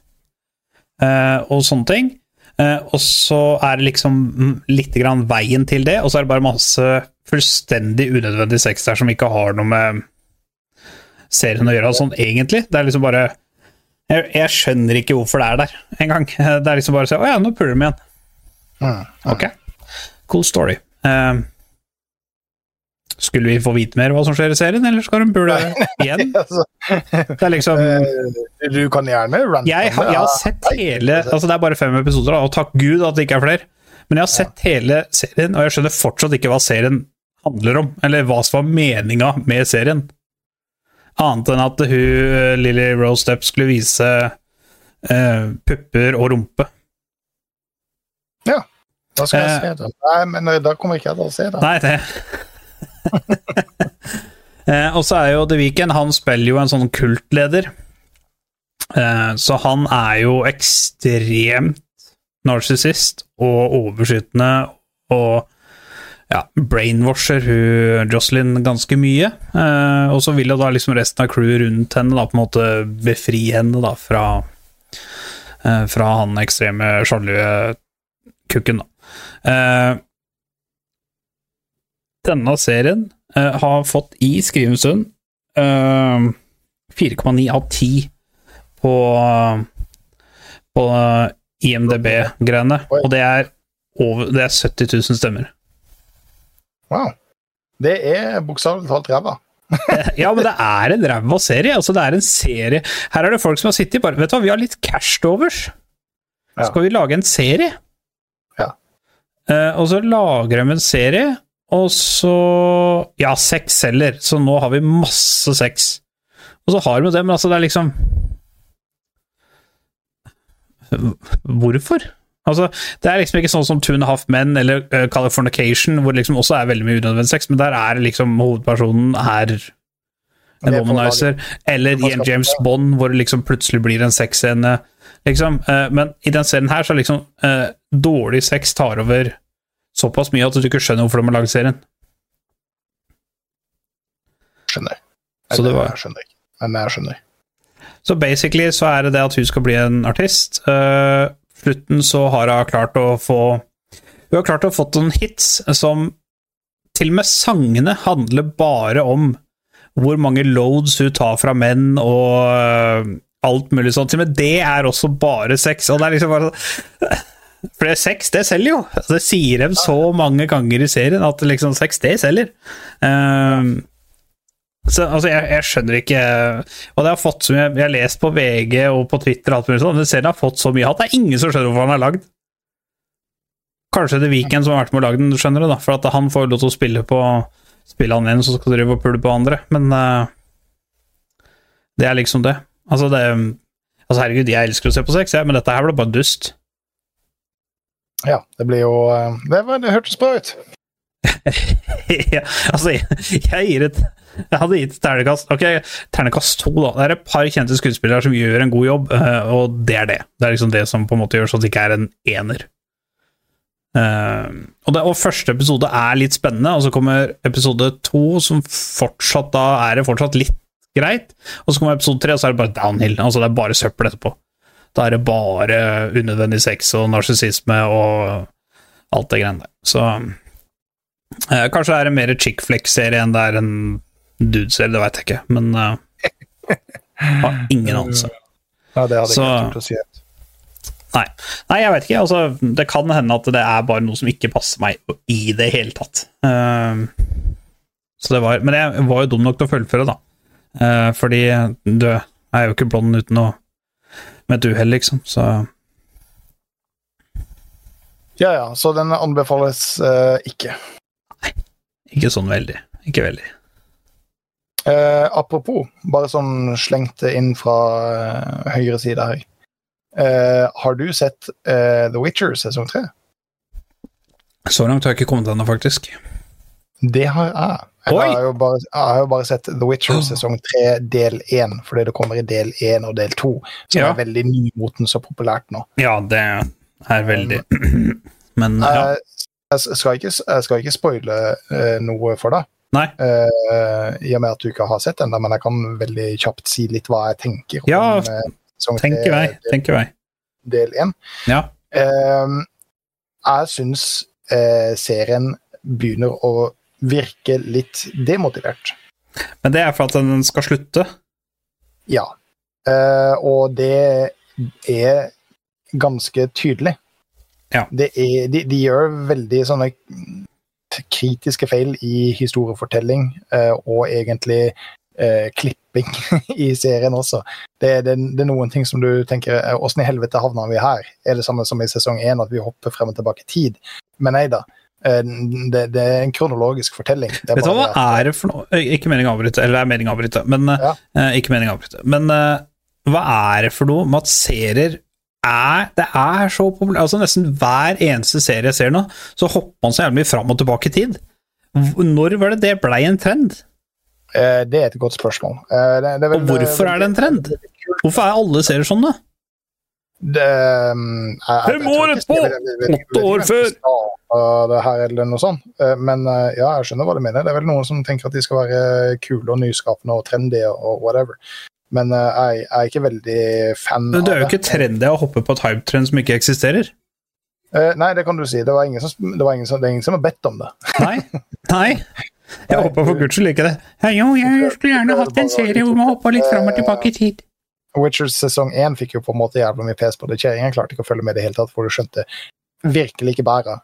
uh, og sånne ting. Uh, og så er det liksom litt grann veien til det, og så er det bare masse fullstendig unødvendig sex der som ikke har noe med serien å gjøre, sånn egentlig. Det er liksom bare Jeg, jeg skjønner ikke hvorfor det er der engang. Det er liksom bare å si Å ja, nå puler de igjen. Mm. Ok. Cool story. Eh, skulle vi få vite mer hva som skjer i serien, eller skal de pule igjen? Altså, Det er liksom eh, du kan gjerne rante jeg, har- jeg har sett hele Altså, det er bare fem episoder, og takk Gud at det ikke er flere. Men jeg har sett hele serien, og jeg skjønner fortsatt ikke hva serien handler om, eller hva som var meninga med serien. Annet enn at hun, Lily Rose Depp skulle vise uh, pupper og rumpe. Ja. Da skal jeg Eh. se det. Nei, men eh, da kommer ikke jeg til å se det. Nei, det eh, Og så er jo The Weeknd Han spiller jo en sånn kultleder. Eh, så han er jo ekstremt narsissist og overbeskyttende og ja, brainwasher hun Jocelyn ganske mye. Eh, og så vil jo da liksom resten av crewet rundt henne da på en måte befri henne da fra eh, fra han ekstreme sjalue kukken, da. Eh, denne serien uh, har fått i skrivestund stund eh, 4,9 av 10 på, på IMDb-greiene, og det er, over, det er 70 000 stemmer. Wow. Det er bokstavelig talt ræva. Ja, men det er en ræva serie. Altså, det er en serie Her er det folk som har sittet bare Vet du hva, vi har litt cash til overs. Ja. Skal vi lage en serie? Ja. Uh, og så lager de en serie, og så Ja, seks selger, så nå har vi masse sex. Og så har vi det, men altså, det er liksom Hvorfor? Altså, Det er liksom ikke sånn som Two and a Half Men eller uh, Californication, hvor det liksom også er veldig mye unødvendig sex, men der er liksom hovedpersonen er en er womanizer. Eller i en James Bond, hvor det liksom plutselig blir en sexscene. Liksom. Uh, men i den serien her så er liksom uh, dårlig sex tar over såpass mye at du ikke skjønner hvorfor de har laget serien. Skjønner. Så det var- Jeg skjønner ikke. Men jeg skjønner. Så basically så er det det at hun skal bli en artist. Uh, slutten så har hun klart å få Hun har klart å få noen hits som Til og med sangene handler bare om hvor mange loads hun tar fra menn og uh, alt mulig sånt. Til og med det er også bare sex. Og det er liksom bare sånn For det er sex, det selger jo! Altså, det sier dem så mange ganger i serien at liksom sex, det selger. Um, så, altså, jeg, jeg skjønner ikke Og det har fått så mye Jeg har lest på VG og på Twitter alt mulig sånn, men serien har fått så mye hat. Det er ingen som skjønner hvorfor han er lagd. Kanskje det Viken som har vært med å lage den, skjønner du, da. For at han får lov til å spille på Spille han en som skal drive og pule på andre. Men uh, det er liksom det. Altså, det Altså, herregud, jeg elsker å se på sex, jeg, men dette her ble bare dust. Ja, det blir jo eh, Det, det hørtes bra ut. ja, altså, jeg, gir et Jeg hadde gitt ternekast Ok, ternekast to, da. Det er et par kjente skuespillere som gjør en god jobb, eh, og det er det. Det er liksom det som på en måte gjør så at det ikke er en ener. Uh, og, det, og første episode er litt spennende, og så kommer episode to, som fortsatt da er det fortsatt litt greit, og så kommer episode tre, og så er det bare downhill. Altså det er bare søppel etterpå. Da er det bare unødvendig sex og narsissisme og alt det greiene der. Så eh, kanskje er det mer chick flick-serie enn det er en dude-serie, det veit jeg ikke, men eh, har ingen anelse. Ja, det hadde jeg ikke turt å si. Nei. Nei, jeg vet ikke. Altså, det kan hende at det er bare noe som ikke passer meg i det hele tatt. Uh, så det var Men jeg var jo dum nok til å fullføre, da. Uh, fordi du er jo ikke blond uten å med et uhell, liksom. Så Ja, ja, så den anbefales eh, ikke. ikke sånn veldig. Ikke veldig. Eh, apropos, bare sånn slengt inn fra eh, høyre side her. Eh, har du sett eh, The Witcher sesong tre? Så langt har jeg ikke kommet ennå, faktisk. Det har jeg. Jeg har, jo bare, har jo bare sett The Witcher sesong tre del én, fordi det kommer i del én og del to, som Ja. er veldig nymotens og populært nå. Ja, det er veldig Men ja. Eh, jeg skal ikke, jeg skal ikke spoile eh, noe for deg, Nei. Uh, i og med at du ikke har sett den, men jeg kan veldig kjapt si litt hva jeg tenker Ja, om sesong Tenk i vei. tre, Tenk vei. del én. Ja. Uh, jeg syns uh, serien begynner å virke litt demotivert. Men det er for at den skal slutte. Ja. Uh, og det er ganske tydelig. Ja. Det er, de, de gjør veldig sånne kritiske feil i historiefortelling uh, og egentlig uh, klipping i serien også. Det, det, det er noen ting som du tenker Åssen i helvete havna vi her? Er det samme som i sesong én, at vi hopper frem og tilbake i tid? Men nei da. Eh, det, det er en kronologisk fortelling. Det Vet du hva, er det for noe Ikke meningen å avbryte, eller er meningen å avbryte, men eh, Ja. eh, Ikke meningen å avbryte. Men hva er det for noe med at serier er Det er så populært Altså Nesten hver eneste serie jeg ser nå, så hopper man så jævlig mye fram og tilbake i tid. Når var det det blei en trend? Det er et godt spørsmål. Det, er Og hvorfor er det en trend? Hvorfor er alle serier sånn, da? Fem år etterpå! Åtte år før! Startet Det her eller noe sånt. Eh, Men eh, ja, jeg skjønner hva du mener. Det er vel noen som tenker at de skal være kule og nyskapende og trendy og whatever. Men eh, jeg, er ikke veldig fan Men det er jo ikke trendy å hoppe på et hypetrend som ikke eksisterer. Nei, det kan du si. Det var ingen som, det var ingen som, det er ingen som har bedt om det. Nei. Nei. Jeg håper for guds skyld ikke det. Ja, jo, jeg skulle gjerne hatt en serie hvor man hoppa litt fram og tilbake i tid. Witcher sesong 1 fikk jo på en måte jævla mye pes på det. Kjerringa klarte ikke å følge med i det hele tatt, for du skjønte virkelig ikke bæra.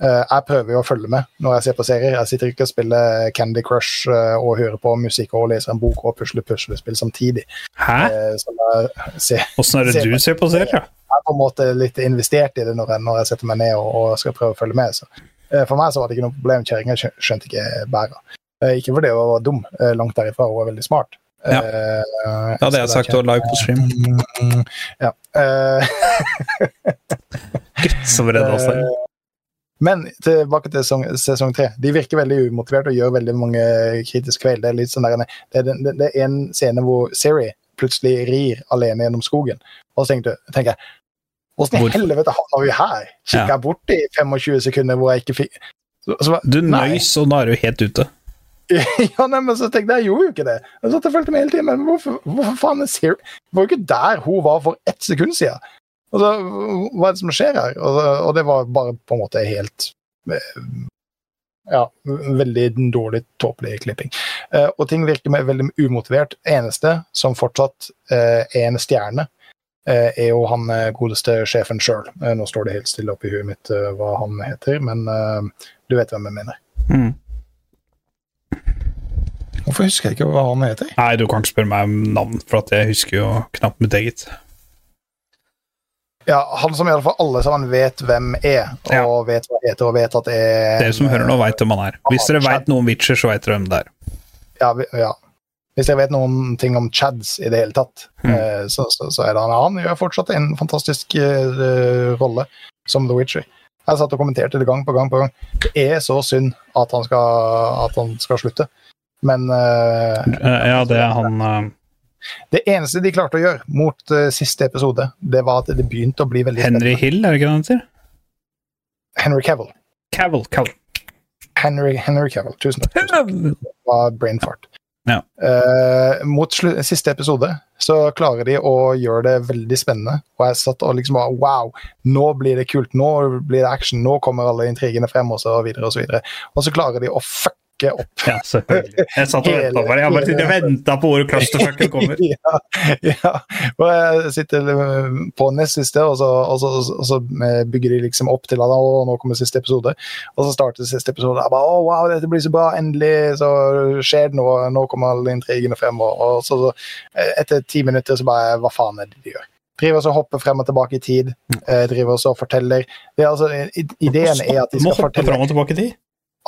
Eh, jeg prøver jo å følge med når jeg ser på serier. Jeg sitter ikke og spiller Candy Crush eh, og hører på musikk og leser en bok og pusler puslespill samtidig. Hæ? Eh, så Åssen er det du ser på serier? jeg er på en måte litt investert i det når jeg, når jeg setter meg ned og, og skal prøve å følge med. Så. For meg så var det ikke noe problem. Kjerringa skjønte ikke bæra. Ikke fordi hun var dum, langt derifra. Hun var veldig smart. Ja. Uh, det hadde jeg så sagt og live på stream. Mm, Ja. Eh, Som redd seg. Eh, Men tilbake til sesong, sesong tre. De virker veldig umotiverte og gjør veldig mange kritiske feil. Det er litt sånn der, det, er, det, det er en scene hvor Siri plutselig rir alene gjennom skogen. Og så tenker, du, tenker jeg Åssen i helvete havna vi her? Kikka Ja. bort i 25 sekunder hvor jeg ikke fikk så, så, Du nøys, og nå er du helt ute. ja, nei, men så tenkte jeg, jeg gjorde jo ikke det. Jeg satt og fulgte med hele tiden, men hvorfor, hvorfor faen er Siri var jo ikke der hun var for ett sekund siden. Og så, hva er det som skjer her? Og, og det var bare på en måte helt eh, Ja, veldig dårlig, tåpelig klipping. Eh, og ting virker med veldig umotivert. Eneste som fortsatt eh, er en stjerne, eh, er jo han eh, godeste sjefen sjøl. Eh, nå står det helt stille oppi huet mitt eh, hva han heter, men eh, du vet hvem jeg mener. Mm. Hvorfor husker jeg ikke hva han heter? Nei, du kan ikke spørre meg om navn, for at jeg husker jo knapt mitt eget. Ja, Han som i alle fall alle sammen vet hvem er, og Ja. vet hva heter, og vet at det er Dere som hører nå, veit hvem han er. Hvis dere veit noe om Witcher, så veit dere hvem det er. Ja, ja. Hvis jeg vet noen ting om Chads i det hele tatt, Mm. så, så, så er det han. Han gjør fortsatt en fantastisk uh, rolle som The Witcher. Jeg satt og kommenterte det gang på gang på gang. Det er så synd at han skal, at han skal slutte. Men Eh, Ja, det er han eh, det eneste de klarte å gjøre mot uh, siste episode, det var at det begynte å bli veldig Henry spennende. Hill, er det ikke det han heter? Henry Cavill. Cavill. Cavill. Henry, Henry Cavill, tusen takk. Det var brain fart. Ja. Uh, mot siste episode så klarer de å gjøre det veldig spennende. Og jeg satt og liksom bare Wow, nå blir det kult. Nå blir det action. Nå kommer alle intrigene frem, og så videre og så videre. Og så klarer de å fucke opp Ja, selvfølgelig. Jeg satt og venta på det. Jeg bare sitter og venta på hvor clusterfucken kommer. ja, ja. Og jeg sitter eh, på nest siste, og så, og, så, og så eh, bygger de liksom opp til at nå kommer siste episode. Og så starter siste episode. og bare, wow, dette blir så bra, endelig så skjer det noe. Nå kommer alle intrigene frem. Og, og så, så eh, etter ti minutter så bare Hva faen er det de gjør? Driver og hopper frem og tilbake i tid. Driver og forteller det er altså, Ideen er at de skal fortelle Må hoppe frem fram og tilbake i tid.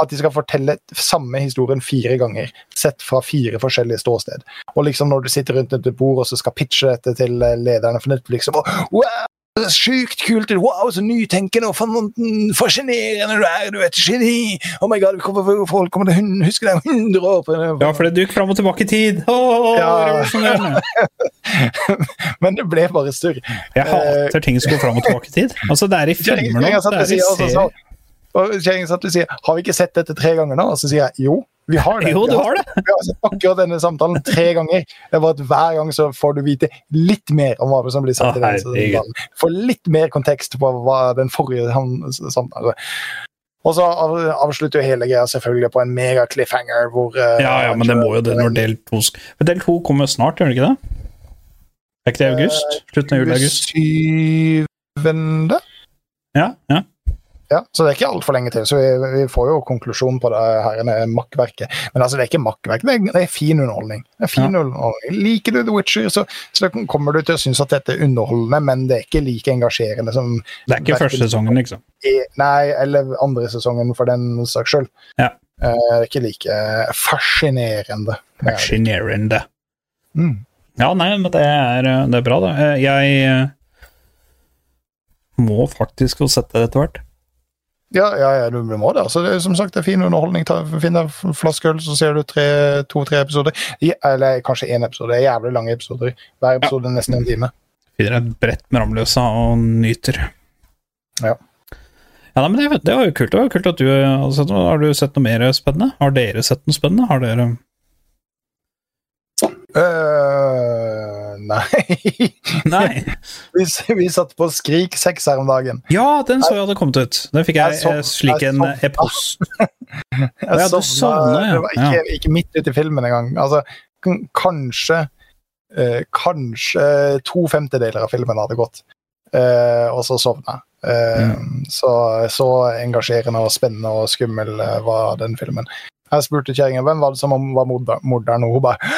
At de skal fortelle samme historien fire ganger, sett fra fire forskjellige ståsted. Og liksom når du sitter rundt et bord og så skal pitche dette til eh, lederne for Netflix og wow, Sykt kult! Wow, så nytenkende og fascinerende du er! Du er et geni! Oh my god, folk kommer til å huske deg om 100 år! Ja, for det dukker fram og tilbake i tid. Oh, Ja. Men det ble bare surr. Jeg hater ting som går fram og tilbake i tid. Altså, det er i filmer nå. Det er i siden, og så sa- serier. Og Kjerringa satt og sier 'Har vi ikke sett dette tre ganger nå?' Og så sier jeg 'Jo, vi har det'. Jo, du har det. Vi har sett akkurat denne samtalen tre ganger. Det var at Hver gang så får du vite litt mer om hva som blir sagt. Ah, i den. Får litt mer kontekst på hva den forrige samtalen Og så avslutter jo hele greia selvfølgelig på en mega cliffhanger hvor eh, Ja, ja, men det må jo det når del to Men del to kommer snart, gjør det ikke det? Er ikke det i august? Slutten av juli, august? Syvende? Ja, ja. Ja, så det er ikke altfor lenge til, så vi, vi får jo konklusjon på det her makkverket. Men altså, det er ikke makkverk, det det er fin underholdning. Det er fin underholdning. Liker du The Witcher, så, så kommer du til å synes at dette er underholdende, men det er ikke like engasjerende som Det er ikke første sesongen, liksom. i- Nei, eller andre sesongen for den saks skyld. Ja. Eh, det er ikke like fascinerende. Det er det. Fascinerende. Mm. Ja, nei, men det er, det er bra, da. Eh, Jeg eh, må faktisk få sette det etter hvert. Ja, ja, ja, du må det. Altså, det er, som sagt, det er fin underholdning. Ta, Finn deg en flaske øl, så ser du tre- to-tre episoder. I, eller kanskje én episode. Det er jævlig lange episoder. Hver episode er nesten en time. Finner et brett med Ramløsa og nyter. Ja. Ja, men det, det var jo kult. Det var jo kult at du har sett. Har du sett noe mer spennende? Har dere sett noe spennende? Har dere Øh, nei. Nei. Vi, vi satt på Skrik 6 her om dagen. Ja, den så jeg hadde kommet ut. Den fikk jeg Jeg eh, slik en epos e-post. Jeg sovna, ja. Ikke, ikke midt ute i filmen engang. Altså, kanskje Uh, Kanskje to femtedeler av filmen hadde gått, Uh, og så sovna jeg. Eh, Så, så engasjerende og spennende og skummel eh, var den filmen. Jeg spurte kjerringa hvem var det som var morder- morderen, og hun bare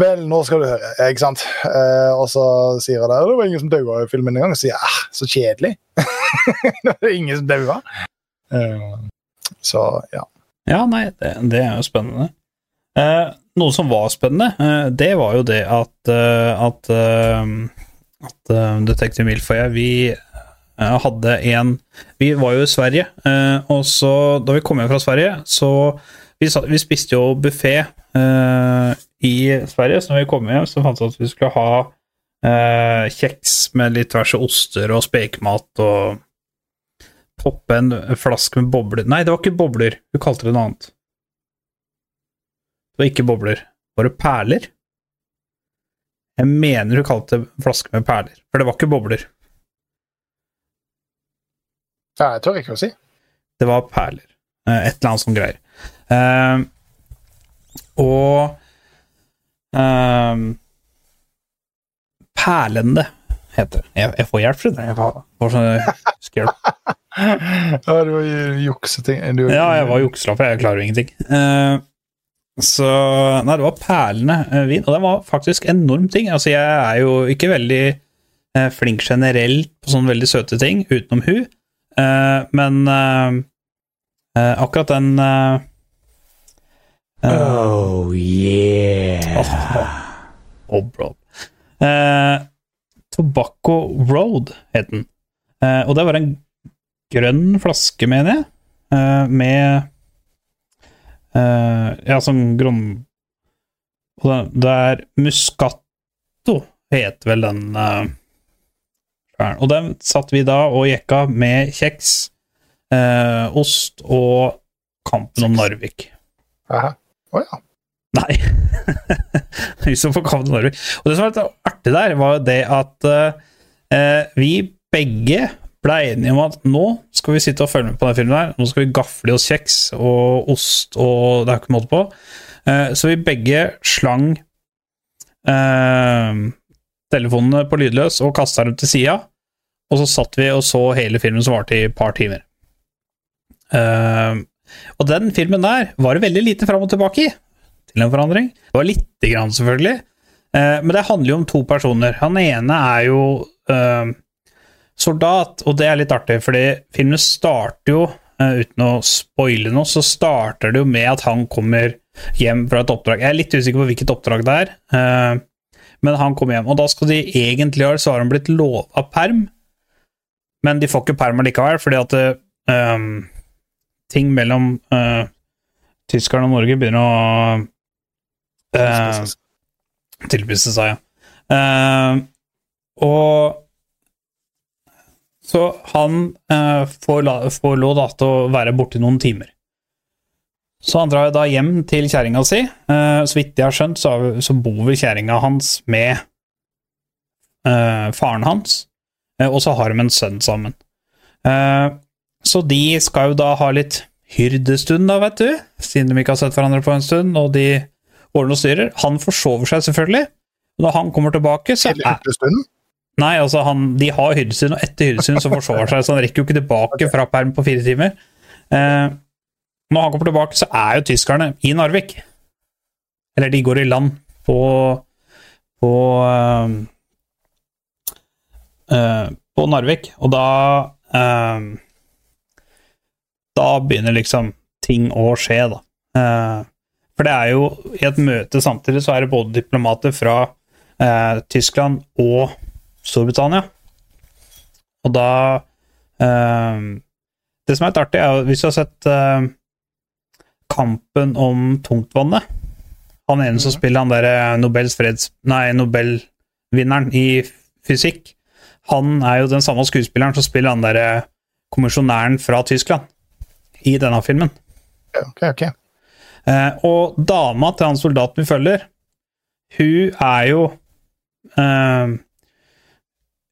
Vel, nå skal du høre, ikke sant? Eh, og så sier hun det, det var ingen som daua i filmen engang. Så sier jeg ah, så kjedelig. det var ingen som daua. Eh, så ja. Ja, nei, det, det er jo spennende. Eh, noe som var spennende, eh, det var jo det at eh, at, eh, at Detektiv Milf og jeg, vi hadde en Vi var jo i Sverige, og så da vi kom hjem fra Sverige, så Vi, vi spiste jo buffé i Sverige, så når vi kom hjem, så fant vi at vi skulle ha eh, kjeks med litt diverse oster og spekemat og poppe en flaske med bobler Nei, det var ikke bobler. Hun kalte det noe annet. Det var ikke bobler. Var det perler? Jeg mener hun kalte det flaske med perler, for det var ikke bobler. ja. Jeg tør ikke å si. Det var perler. Eh, Et eller annet sånt greier. Eh, og eh, Perlende heter det. Jeg, jeg får hjelp, skjønner. Jeg får, sånn skjelp. Ja, du var jukseting. Du, Ja, jeg var jukselapp, jeg klarer jo ingenting. Uh, så Nei, det var perlende eh, vin, og det var faktisk enorm ting. Altså, jeg er jo ikke veldig eh, flink generelt på sånne veldig søte ting, utenom hun, Eh, men eh, eh, akkurat den eh, yeah! Oh yeah. bro. Eh, Tobacco Road het den. Eh, og det var en grønn flaske, mener jeg, eh, med eh, Ja, sånn grønn Og det, det er Muscato, het vel den eh. Og den satt vi da og jekka med kjeks, eh, ost og Kampen om Narvik. Aha. Å ja. Nei. så på Kampen Narvik. Og det som var litt artig der, var jo det at eh, vi begge ble enige om at nå skal vi sitte og følge med på den filmen her. Nå skal vi gafle oss kjeks og ost og det er ikke måte på. Eh, så vi begge slang eh, telefonene på lydløs og kasta dem til sida. Og så satt vi og så hele filmen som varte i et par timer. Eh, og den filmen der var det veldig lite fram og tilbake i til en forandring. Det var lite grann, selvfølgelig. Eh, men det handler jo om to personer. Han ene er jo eh, soldat, og det er litt artig, fordi filmen starter jo, eh, uten å spoile noe, så starter det jo med at han kommer hjem fra et oppdrag. Jeg er litt usikker på hvilket oppdrag det er, men han kommer hjem. Og da skal de egentlig ha så har han blitt lova perm, men de får ikke perm likevel, fordi at eh, ting mellom uh, tyskerne og Norge begynner å uh, tilspisse seg, ja. Uh, og så han uh, får, la, får lov da, til å være borte noen timer. Så han drar da hjem til kjerringa si. Uh, så vidt jeg har skjønt, så, så bor vel kjerringa hans med uh, faren hans, uh, og så har de en sønn sammen. Eh, så de skal jo da ha litt hyrdestund, da, vet du, siden de ikke har sett hverandre på en stund, og de ordner og styrer. Han forsover seg selvfølgelig. Og når han kommer tilbake, så Til er. Nei, altså, han, de har hyrdestund, og etter hyrdestund så forsover han seg, så han rekker jo ikke tilbake fra perm på fire timer. Eh, når han kommer tilbake, så er jo tyskerne i Narvik. Eller de går i land på på eh, på Narvik, og da eh, Da begynner liksom ting å skje, da. Eh, for det er jo i et møte samtidig så er det både diplomater fra eh, Tyskland og Storbritannia. Og da eh, Det som er litt artig, er jo hvis du har sett eh, Kampen om tungtvannet Han ene som spiller han derre Nobels freds... Nei, Nobelvinneren i fysikk. Han er jo den samme skuespilleren som spiller han derre kommisjonæren fra Tyskland i denne filmen. Ok, ok. Eh, og dama til han soldaten vi følger, hun er jo eh,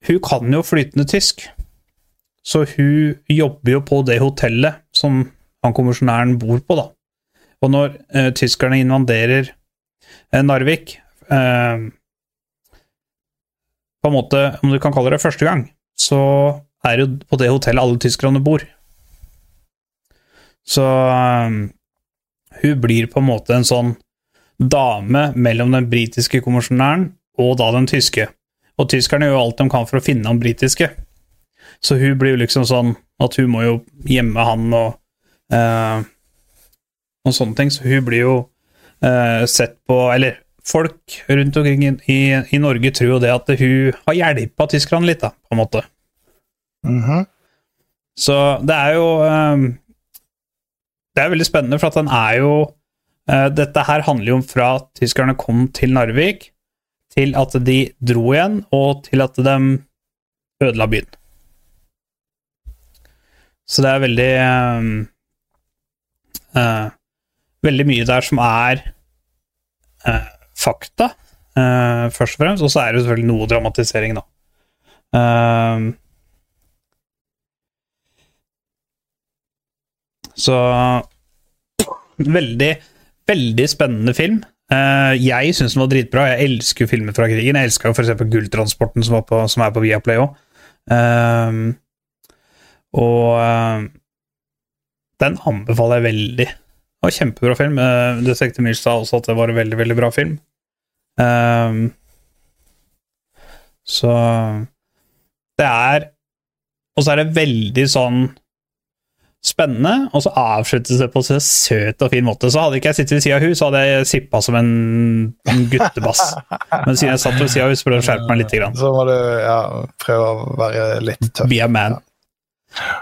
Hun kan jo flytende tysk, så hun jobber jo på det hotellet som han kommisjonæren bor på, da. Og når eh, tyskerne invaderer eh, Narvik eh, På en måte, om du kan kalle det første gang, så er det jo på det hotellet alle tyskerne bor. Så eh, hun blir på en måte en sånn dame mellom den britiske kommisjonæren og da den tyske. Og tyskerne gjør alt de kan for å finne han britiske. Så hun blir jo liksom sånn at hun må jo gjemme han og uh, og sånne ting. Så hun blir jo uh, sett på Eller folk rundt omkring i, i, Norge tror jo det at hun har hjelpa tyskerne litt, da, på en måte. Mhm. Så det er jo eh, Det er veldig spennende, for at den er jo uh, Dette her handler jo om fra tyskerne kom til Narvik, til at de dro igjen, og til at de ødela byen. Så det er veldig uh, uh, Veldig mye der som er fakta, først og fremst, og så er det selvfølgelig noe dramatisering, da. Eh, Så veldig, veldig spennende film. Uh, jeg syns den var dritbra. Jeg elsker filmer fra krigen. Jeg elska f.eks. Gulltransporten, som, som er på Viaplay òg. og uh, den anbefaler jeg veldig. Det var kjempebra film. Uh, Detektiv Mills sa også at det var en veldig, veldig bra film. Eh, så det er Og så er det veldig sånn spennende, og så avsluttes det på en så søt og fin måte. Så hadde ikke jeg sittet ved sida av hun, så hadde jeg sippa som en, en guttebass. Men siden jeg satt ved sida av hun, så burde jeg skjerpe meg litt. Grann. Så må du ja, prøve å være litt tøff. Be a man.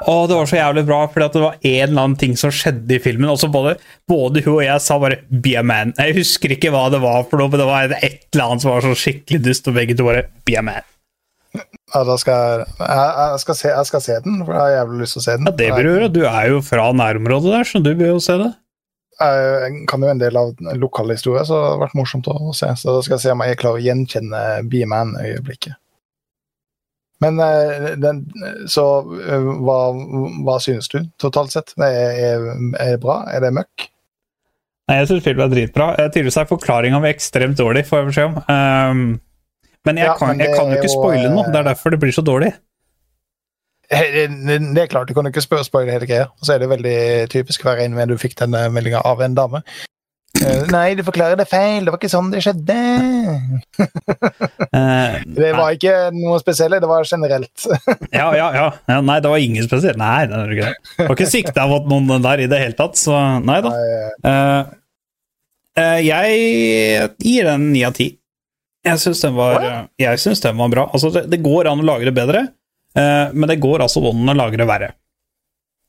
Og det var så jævlig bra, for det var en eller annen ting som skjedde i filmen. Og så både, både hun og jeg sa bare 'be a man'. Jeg husker ikke hva det var for noe, men det var et eller annet som var så skikkelig dust, og begge to bare 'be a man'. Ja, da skal jeg, jeg, jeg, skal se, jeg skal se den, for jeg har jævlig lyst til å se den. Ja, det bør du gjøre. Du er jo fra nærområdet der, så du bør jo se det. Jeg kan jo en del av lokale historier, så det har vært morsomt å se. Så da skal jeg se om jeg klarer å gjenkjenne B-Man-øyeblikket. Men eh, den, så eh, hva, hva synes du totalt sett? Er, det bra? Er det møkk? Nei, jeg syns filmen er dritbra. Eh, Tydeligvis er forklaringa mi ekstremt dårlig, får jeg beskjed om. Um, men jeg, Ja, kan, jeg kan jo ikke spoile noe. eh, Det er derfor det blir så dårlig. Eh, Det er klart, du kan jo ikke spoile hele greia. Og så er det veldig typisk hver en med du fikk denne meldinga av en dame. Eh, Nei, du forklarer det feil, det var ikke sånn det skjedde. Eh, Det var ikke noe spesielt, det var generelt. ja, ja, ja, ja. Nei, det var ingen spesielt. Nei, det var ikke det. Var ikke sikta mot noen der i det hele tatt, så nei da. Eh, Uh, jeg gir den ni av ti. Jeg syns den, var- synes den var bra. Altså, det, det går an å lage det bedre, uh, men det går altså an å det verre.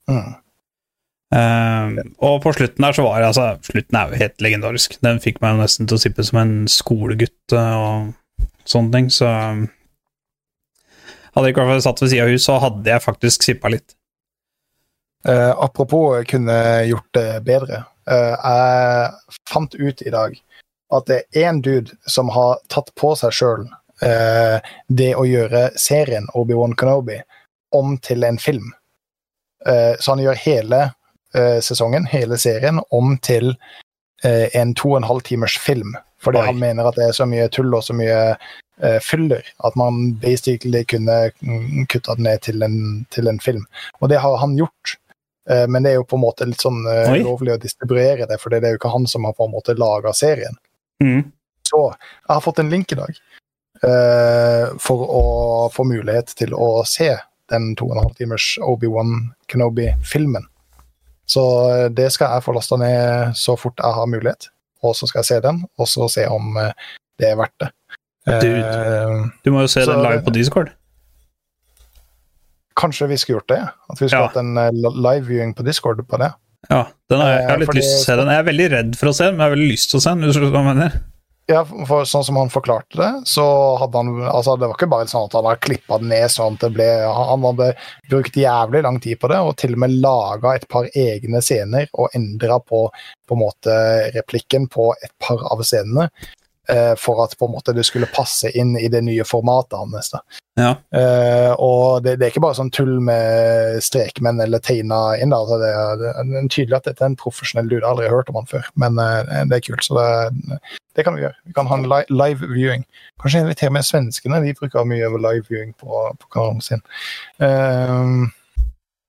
Mm. Uh, og på slutten der så var det altså Slutten er jo helt legendarisk. Den fikk meg nesten til å sippe som en skolegutt eh, og sånne ting, så Hadde jeg ikke vært satt ved sida av hus, så hadde jeg faktisk sippa litt. Uh, apropos kunne gjort det bedre. Uh, jeg fant ut i dag at det er én dude som har tatt på seg sjøl det å gjøre serien Obi-Wan Kenobi om til en film. Eh, så han gjør hele eh, sesongen, hele serien, om til eh, en to og en halv timers film. Fordi Oi. han mener at det er så mye tull og så mye eh, fyller at man basically kunne mm, kutta det ned til en, til en film. Og det har han gjort. Eh, Men det er jo på en måte litt sånn eh, ulovlig å distribuere det, for det er jo ikke han som har på en måte laga serien. Mm. Så jeg har fått en link i dag uh, for å få mulighet til å se den to og en halv timers Obi-Wan Kenobi-filmen. Så eh, det skal jeg få lasta ned så fort jeg har mulighet, og så skal jeg se den, og så se om eh, det er verdt det. Du, Du må jo se Så- den live på Discord. kanskje vi skulle gjort det? At vi skulle Ja. hatt en live-viewing på Discord på det? Ja, den er, jeg har Eh, litt fordi- lyst til å se den. Jeg er veldig redd for å se den, men jeg har veldig lyst til å se den. hvis du hva jeg mener. Ja, for sånn som han forklarte det, så hadde han altså Det var ikke bare sånn at han hadde klippa det ned sånn at det ble Han hadde brukt jævlig lang tid på det, og til og med laga et par egne scener og endra på på en måte replikken på et par av scenene. Eh, for at på en måte det skulle passe inn i det nye formatet hans. Ja. Eh, og det, det er ikke bare sånn tull med strekmenn eller tegna inn. altså det, er- det er tydelig at dette er en profesjonell dude. Aldri hørt om han før, men eh, det er kult. så det, det kan vi gjøre. Vi kan ha en li live viewing. Kanskje invitere med svenskene. De bruker mye over live viewing på, på kanalen sin. Eh,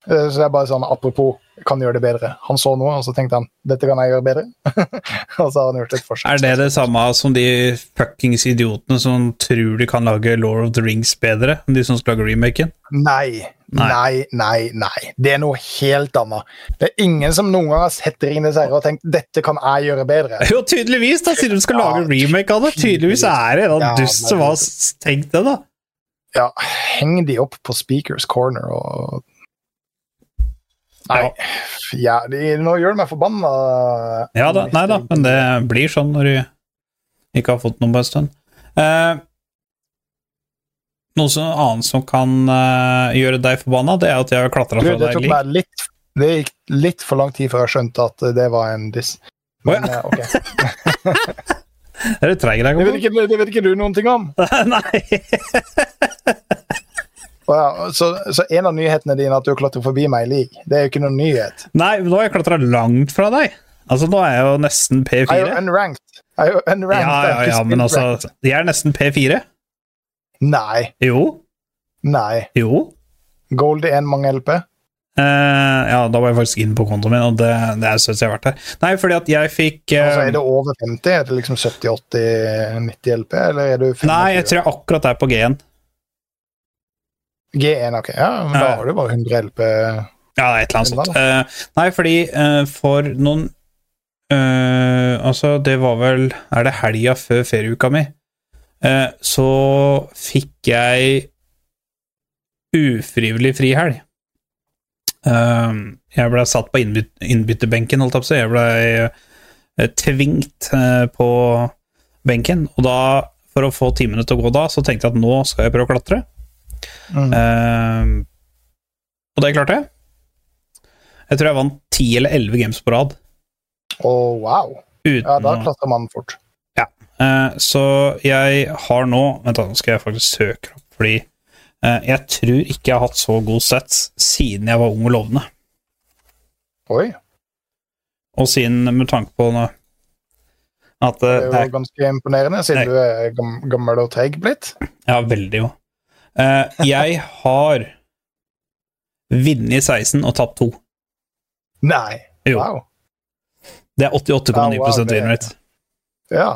så det er bare sånn apropos kan gjøre det bedre. Han så noe, og så tenkte han dette kan jeg gjøre bedre. og så har han gjort et forsøk. Er det det samme som de fuckings idiotene som tror de kan lage Law of the Rings bedre de som skal lage remaken? Nei, Nei. nei, nei, nei. Det er noe helt annet. Det er ingen som noen gang har sett Ringenes herre og tenkt dette kan jeg gjøre bedre. Jo, tydeligvis! da, Siden de skal Ja, lage remake av det. Tydeligvis er det en Ja, dust som har tenkt det, da. Ja, heng de opp på Speakers Corner og Nei. Ja, de, nå gjør det meg forbanna. Ja da, nei da, men det blir sånn når du ikke har fått noe på en stund. Eh, noe som, annet som kan eh, gjøre deg forbanna, det er at jeg har klatra Du, fra deg lik. litt Det gikk litt for lang tid før jeg skjønte at det var en diss. Men Å, eh, ok. Er du treig i dag? Det det vet ikke du noen ting om. Nei. Ja, så, så en av nyhetene dine er at du klatrer forbi meg i league. Det er jo ikke noen nyhet. Nei, nå har jeg klatra langt fra deg. Altså, nå er jeg jo nesten Jeg er jo P4. unranked. Er jo unranked. Ja, ja, ja, men altså. Jeg er nesten P4. Nei. Jo. Nei. Jo. Gold i en mange LP. Uh, ja, da var jeg faktisk inne på kontoen min, og det, det er søtt jeg har vært her. Nei, fordi at jeg fikk uh, Altså, er det over 50? Er det liksom 70-80-90 LP, eller er du 25? Nei, jeg tror jeg akkurat er på G1. G1, ok. Ja, men da har du bare 100 LP. Ja, et eller annet sånt. Uh, nei, fordi uh, for noen uh, Altså, det var vel Er det helga før ferieuka mi? Så fikk jeg ufrivillig frihelg. Jeg ble satt på innbyt innbytterbenken, holdt jeg på å si. Jeg ble tvingt på benken. Og da, for å få timene til å gå da, så tenkte jeg at nå skal jeg prøve å klatre. Mm. Uh, og det klarte jeg. Jeg tror jeg vant ti eller elleve games på rad. Å, wow. Uten Ja, da klatrer man fort. Eh, så jeg har nå Vent, da, nå skal jeg faktisk søke opp, fordi uh, jeg tror ikke jeg har hatt så god sets siden jeg var ung og lovende. Oi, Og siden med tanke på nå at det eh, er det jo ganske imponerende, siden Nei. du er gammel og treig blitt. Ja, veldig, jo. Eh, jeg har vunnet 16 og tapt 2. Nei. Jo. Wow. Det er 88,9 Ja, wow, det- win rate. Ja.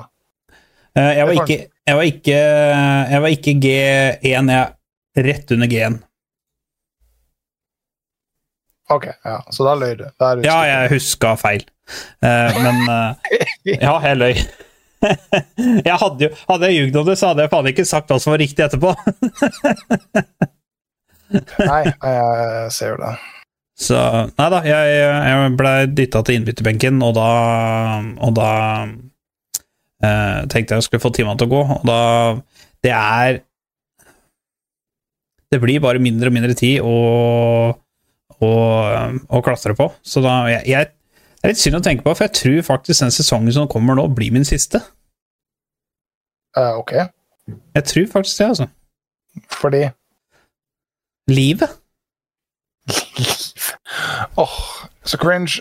Uh, jeg, var ikke, jeg, var ikke, jeg var ikke G1, jeg er rett under G1. Ok, ja. så da løy du. Ja, jeg huska feil, Uh, men Ja, jeg løy. jeg hadde jo Hadde jeg ljugd om det, så hadde jeg faen ikke sagt hva som var riktig etterpå. Nei, jeg ser jo det. Så Nei da, jeg, jeg blei dytta til innbytterbenken, og da Og da eh, tenkte jeg jeg skulle få timene til å gå, og da Det er Det blir bare mindre og mindre tid å, å, å klatre på. Så da jeg, jeg, Det er litt synd å tenke på, for jeg tror faktisk den sesongen som kommer nå, blir min siste. Eh, ok, Jeg tror faktisk det, altså. fordi Livet. Åh, så cringe.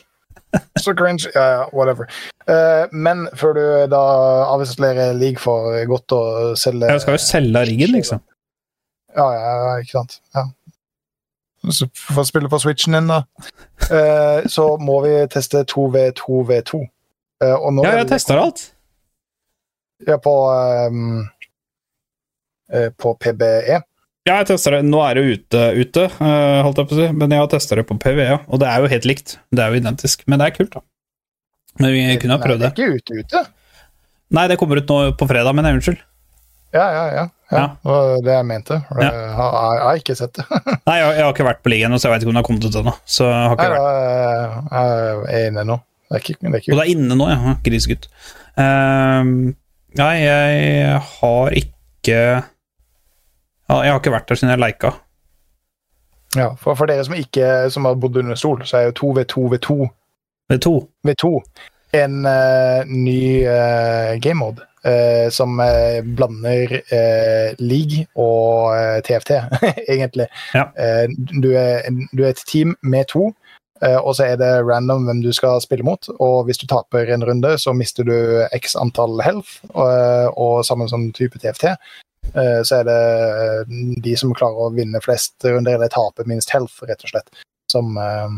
Så cringe. Ja, ja, whatever. Uh, men før du da avinstallerer league for godt å selge Jeg skal jo selge riggen, liksom. Ja, ja, ja, ikke sant. Ja. Så for å spille på switchen din, da, uh, så må vi teste 2V2V2. Uh, Ja, jeg tester alt. Ja, på ehm, eh, På PBE. Ja, jeg tester det. Nå er det ute, ute eh, holdt jeg på å si, men jeg har testa det på PVE, og det er jo helt likt. Det er jo identisk, men det er kult, da. Men vi kunne ha prøvd det det. er ikke ute ute. Nei, det kommer ut nå på fredag, men unnskyld. Ja, ja, ja. ja. Ja. Det var det jeg mente. Ja. Jeg, har, jeg har ikke sett det. Nei, jeg, jeg har ikke vært på ligaen, så jeg vet ikke om det har kommet ut ennå. Så jeg har Nei, ikke vært. jeg er inne nå. Det er ikke, det er ikke Og det er inne nå, ja. Grisegutt. Ehm, nei, jeg har ikke Jeg har ikke vært der siden jeg leika. ja, for, for dere som ikke som har bodd under stol, så er jo 2V2V2 V2. V2 en uh, ny uh, game mode. Uh, som uh, blander uh, league og TFT, egentlig. Ja. Du, er, du er et team med to, og så er det random hvem du skal spille mot. Og hvis du taper en runde, så mister du x antall health, og, og sammen som type TFT. eh, Så er det eh, de som klarer å vinne flest runder, eller tape minst health, rett og slett, som, eh,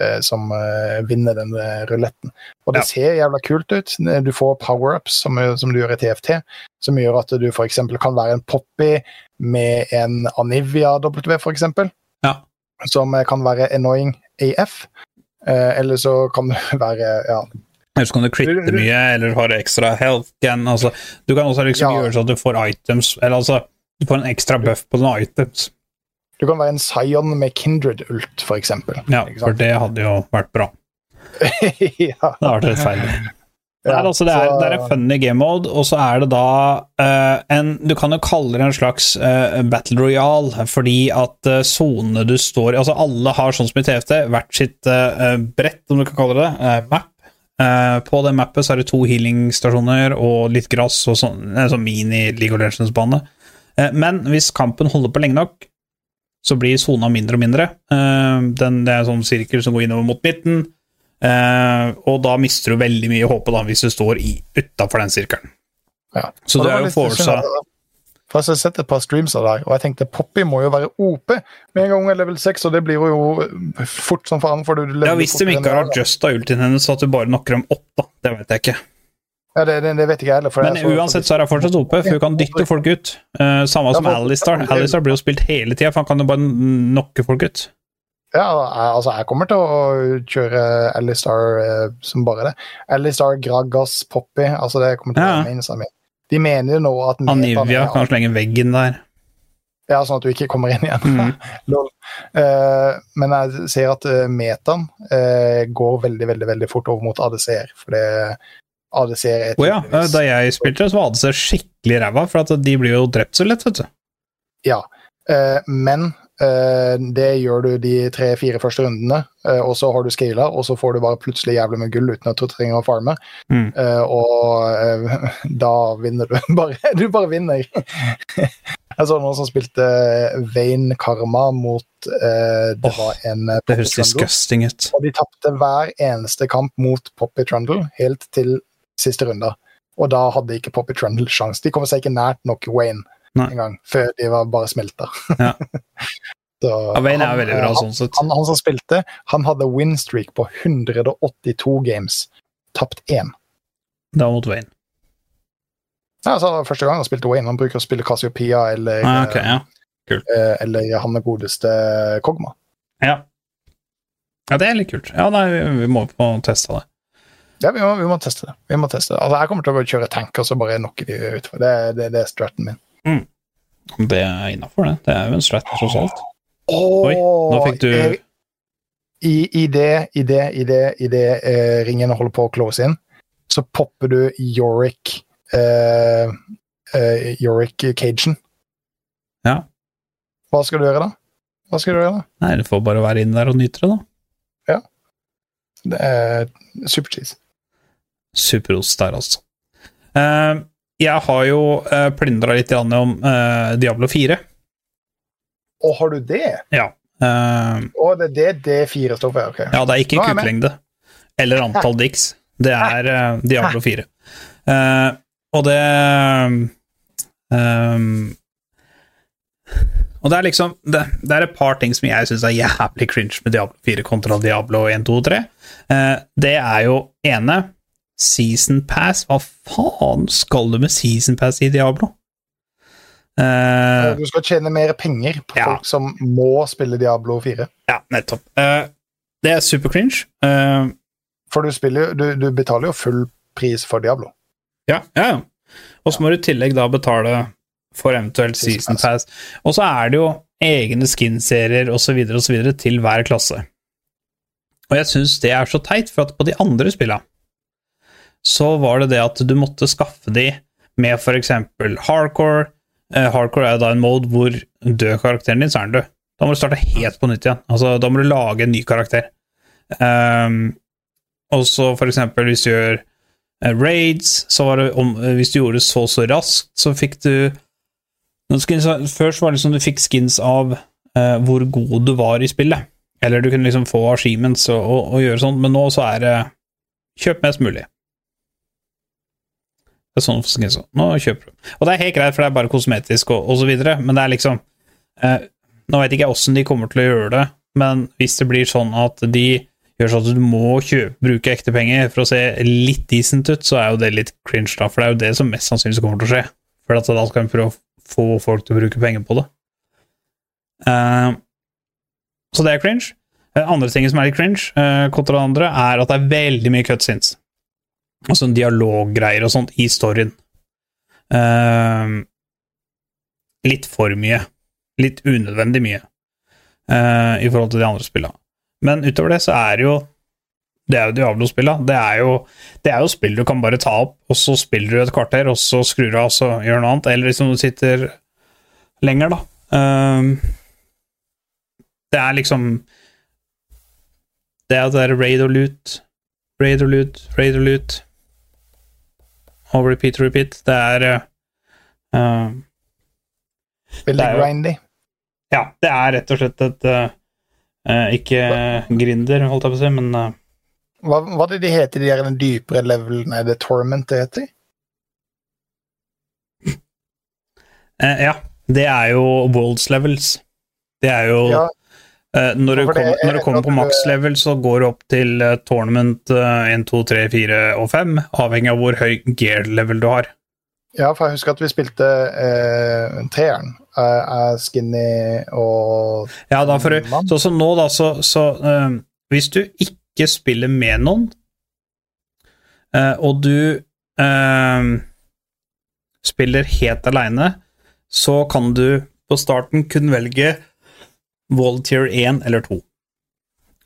eh, som eh, vinner den eh, ruletten. Og det Ja. ser jævla kult ut. Du får power-ups, som, som du gjør i TFT, som gjør at du f.eks. kan være en Poppy med en Anivia W, f.eks. Ja. Som eh, kan være annoying AF. Eh, eller så kan det være ja, Eller så kan du critte mye, eller har ekstra health gen, Altså, du kan også liksom Ja. gjøre sånn at du får items Eller altså, du får en ekstra buff på noen items. Du kan være en Zion med Kindred-ult, f.eks. Ja, for det hadde jo vært bra. ja. Det hadde vært rettferdig. Ja, Nei, altså, det, er, så- det er en funny game mode, og så er det da uh, en Du kan jo kalle det en slags uh, battle royale, fordi at uh, sonene du står i Altså, alle har, sånn som i TFT, hvert sitt brett, om du kan kalle det, map. På det mappet så er det to healingstasjoner og litt gress og sånn, sånn mini League of Legends-bane. Men hvis kampen holder på lenge nok, så blir sona mindre og mindre. Den, det er en sånn sirkel som går innover mot midten. Eh, og da mister du veldig mye håpet da, hvis du står utafor den sirkelen. Ja. Så det, det er jo forsa For jeg har sett et par streams av her, og jeg tenkte Poppy må jo være OP med en gang hun er level 6, og det blir jo fort som faen. For Ja, hvis de ikke har adjusta ultien hennes, så at du bare knocker dem opp, da. Det vet jeg ikke. Ja, det, det, vet ikke jeg heller. Men så- uansett så er hun fortsatt OP, for hun kan dytte folk ut. Uh, samme Ja, som for- Alistar. Alistar blir jo spilt hele tida, for han kan jo bare knocke folk ut. Ja, jeg, altså, jeg kommer til å kjøre Alistar eh, som bare det. Alistar, Gragas, Poppy. altså Det kommer til å Ja. være mainsa mi. De mener jo nå at Anivia kan slenge veggen der. Ja, sånn at du ikke kommer inn igjen. Mm. Eh, men jeg ser at uh, metaen eh, går veldig, veldig veldig fort over mot ADC-er. For det ADC-er er oh, ja, da jeg spilte, så var det så skikkelig ræva, for at de blir jo drept så lett, vet du. Ja, eh, men eh, det gjør du de tre-fire første rundene, eh, og så har du scala, og så får du bare plutselig jævlig med gull uten at du trenger å farme. Mm. Eh, og eh, da vinner du bare. Du bare vinner. Jeg så noen som spilte Vane Karma mot eh, Det oh, var en eh, Det høres disgusting ut. Og de tapte hver eneste kamp mot Poppy Trundle helt til siste runde. Og da hadde ikke Poppy Trundle sjans. De kom seg ikke nært nok Wayne Nei. engang, før de var bare smelta. Ja. Så Ja, er veldig bra han, sånn sett. Han, han som spilte, han hadde winstreak på 182 games. Tapt én. Det var mot Wayne. Ja, altså, første gang han spilte Wayne, han bruker å spille Cassiopeia eller, Ah, okay, ja. eh, eller han med godeste Kogma. ja. Ja, det er litt kult. Ja, nei, vi- må få testa det. Ja, vi må, vi må teste det. Vi må teste det. Altså, jeg kommer til å kjøre tank, og så bare knocke de utfor. Det, det, det er straten min. Det er innafor, det. Det er jo en strat, tross alt. Oi, nå fikk du- I, i det, i det, i det, i det eh, ringen holder på å close inn, så popper du Yorick eh, eh, Yorick Cajun. Ja. Hva skal du gjøre da? Hva skal du gjøre da? Nei, du får bare være inne der og nyte det, da. Ja. Det er supercheese. Superost der, altså. Eh, jeg har jo uh, plyndra litt om uh, Diablo 4. Å, har du det? Ja. Uh, Å, det er det D4 står for? Okay. ja, det er ikke Nå kuklengde eller antall dicks. Det er uh, Diablo 4. Uh, og det um, Og det er liksom det, det er et par ting som jeg syns er jævlig cringe med Diablo 4 kontra Diablo 1, 2 og 3. Uh, det er jo ene Season Pass. Hva faen skal du med Season Pass i Diablo? Uh, Du skal tjene mer penger på Ja. folk som må spille Diablo 4. ja, nettopp. Uh, det er super cringe. Uh, For du, spiller, du, du betaler jo full pris for Diablo. Ja, ja. ja. Og så må du i tillegg da betale for eventuelt season pass. Og så er det jo egne skin-serier osv. osv. til hver klasse. Og jeg syns det er så teit, for at på de andre spilla så var det det at du måtte skaffe de med eksempel hardcore. Eh, hardcore er da en mode hvor dør karakteren din, så er den død. Da må du starte helt på nytt igjen. Altså, da må du lage en ny karakter. Um, og så eksempel hvis du gjør eh, raids, så var det om, eh, Hvis du gjorde det så så raskt, så fikk du skins, Først var det liksom du fikk skins av hvor god du var i spillet. Eller du kunne liksom få achievements og, og, og gjøre sånn, men nå så er det kjøp mest mulig. Det er sånn for skins. Nå kjøper du. Og det er helt greit, for det er bare kosmetisk og, og så videre, men det er liksom eh, Nå vet ikke jeg åssen de kommer til å gjøre det, men hvis det blir sånn at de gjør sånn at du må kjøpe, bruke ekte penger for å se litt decent ut, så er jo det litt cringe, da, for det er jo det som mest sannsynlig kommer til å skje. For at da skal en prøve å få folk til å bruke penger på det. Eh, så det er cringe. Eh, andre ting som er litt cringe, eh, kontra andre, er at det er veldig mye cutscenes. Altså dialoggreier og sånt i storyen. Uh, litt for mye. Litt unødvendig mye uh, i forhold til de andre spillene. Men utover det så er det jo Det er jo Diablo-spilla. Det, det er jo spill du kan bare ta opp, og så spiller du et kvarter, og så skrur du av, og så gjør noe annet. Eller liksom du sitter lenger, da. Uh, det er liksom Det er det er raid og loot, raid og loot, raid og loot. Og repeat, repeat. Det er eh, Veldig grindy. Ja, det er rett og slett et uh, Ikke grinder, holdt jeg på å si, men uh, Hva hva det de heter, de der dypere levelene? Er det Torment det heter? Ja. Det er jo Worlds levels. Det er jo Ja, når, du for kom, er når du kommer på max level, så går du opp til eh, tournament eh, 1, 2, 3, 4 og 5, avhengig av hvor høy gear level du har. ja, for jeg husker at vi spilte eh, treeren. Eh, av Skinny og Ja, da for. Sånn som nå, da, så, så eh, Hvis du ikke spiller med noen, eh, og du eh, spiller helt aleine, så kan du på starten kun velge Wall Tier 1 eller 2.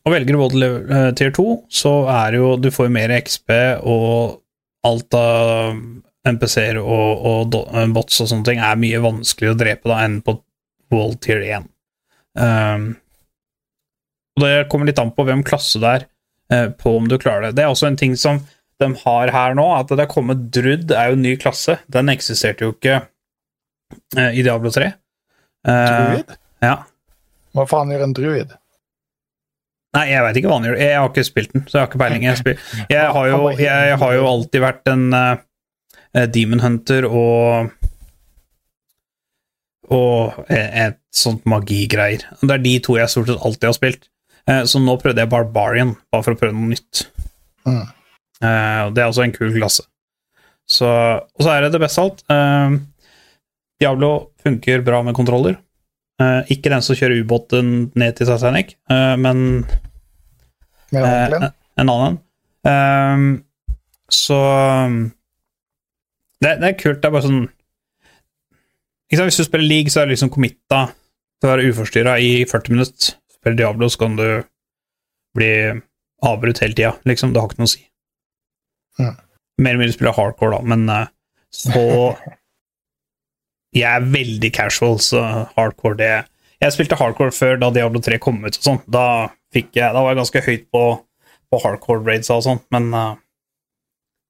Og velger du Wall eh, Tier 2, så er det jo Du får jo mer XP og alt av NPC-er og, og eh, bots og sånne ting er mye vanskeligere å drepe da enn på Wall Tier 1. Um, og det kommer litt an på hvem klasse det er, eh, på om du klarer det. Det er også en ting som de har her nå, at det er kommet drudd, er jo en ny klasse. Den eksisterte jo ikke uh, i Diablo 3. Uh, ja. Hva faen gjør en druid? Nei, jeg veit ikke hva han gjør. Jeg har ikke spilt den, så jeg har ikke peiling. Jeg, jeg, har, jo, jeg har jo alltid vært en uh, Demon Hunter og og et sånt magigreier. Det er de to jeg stort sett alltid har spilt. Eh, Så nå prøvde jeg Barbarian, bare for å prøve noe nytt. Mm. Det er også en kul klasse. Så, og så er det det beste av alt. Diablo funker bra med kontroller. Eh, ikke den som kjører ubåten ned til Titanic, uh, men Eh, en annen. Ehm, så det, det er kult. Det er bare sånn sant, Hvis du spiller league, så er du liksom committa til å være uforstyrra i 40 minutter. Spiller Diablo, så kan du bli avbrutt hele tida. Liksom, det har ikke noe å si. Ja. Mer eller mindre spiller hardcore, da, men så Jeg er veldig casual, så hardcore det Jeg spilte hardcore før da Diablo 3 kom ut og sånn. Da jeg Da var jeg ganske høyt på, på hardcore raids og sånt, men uh,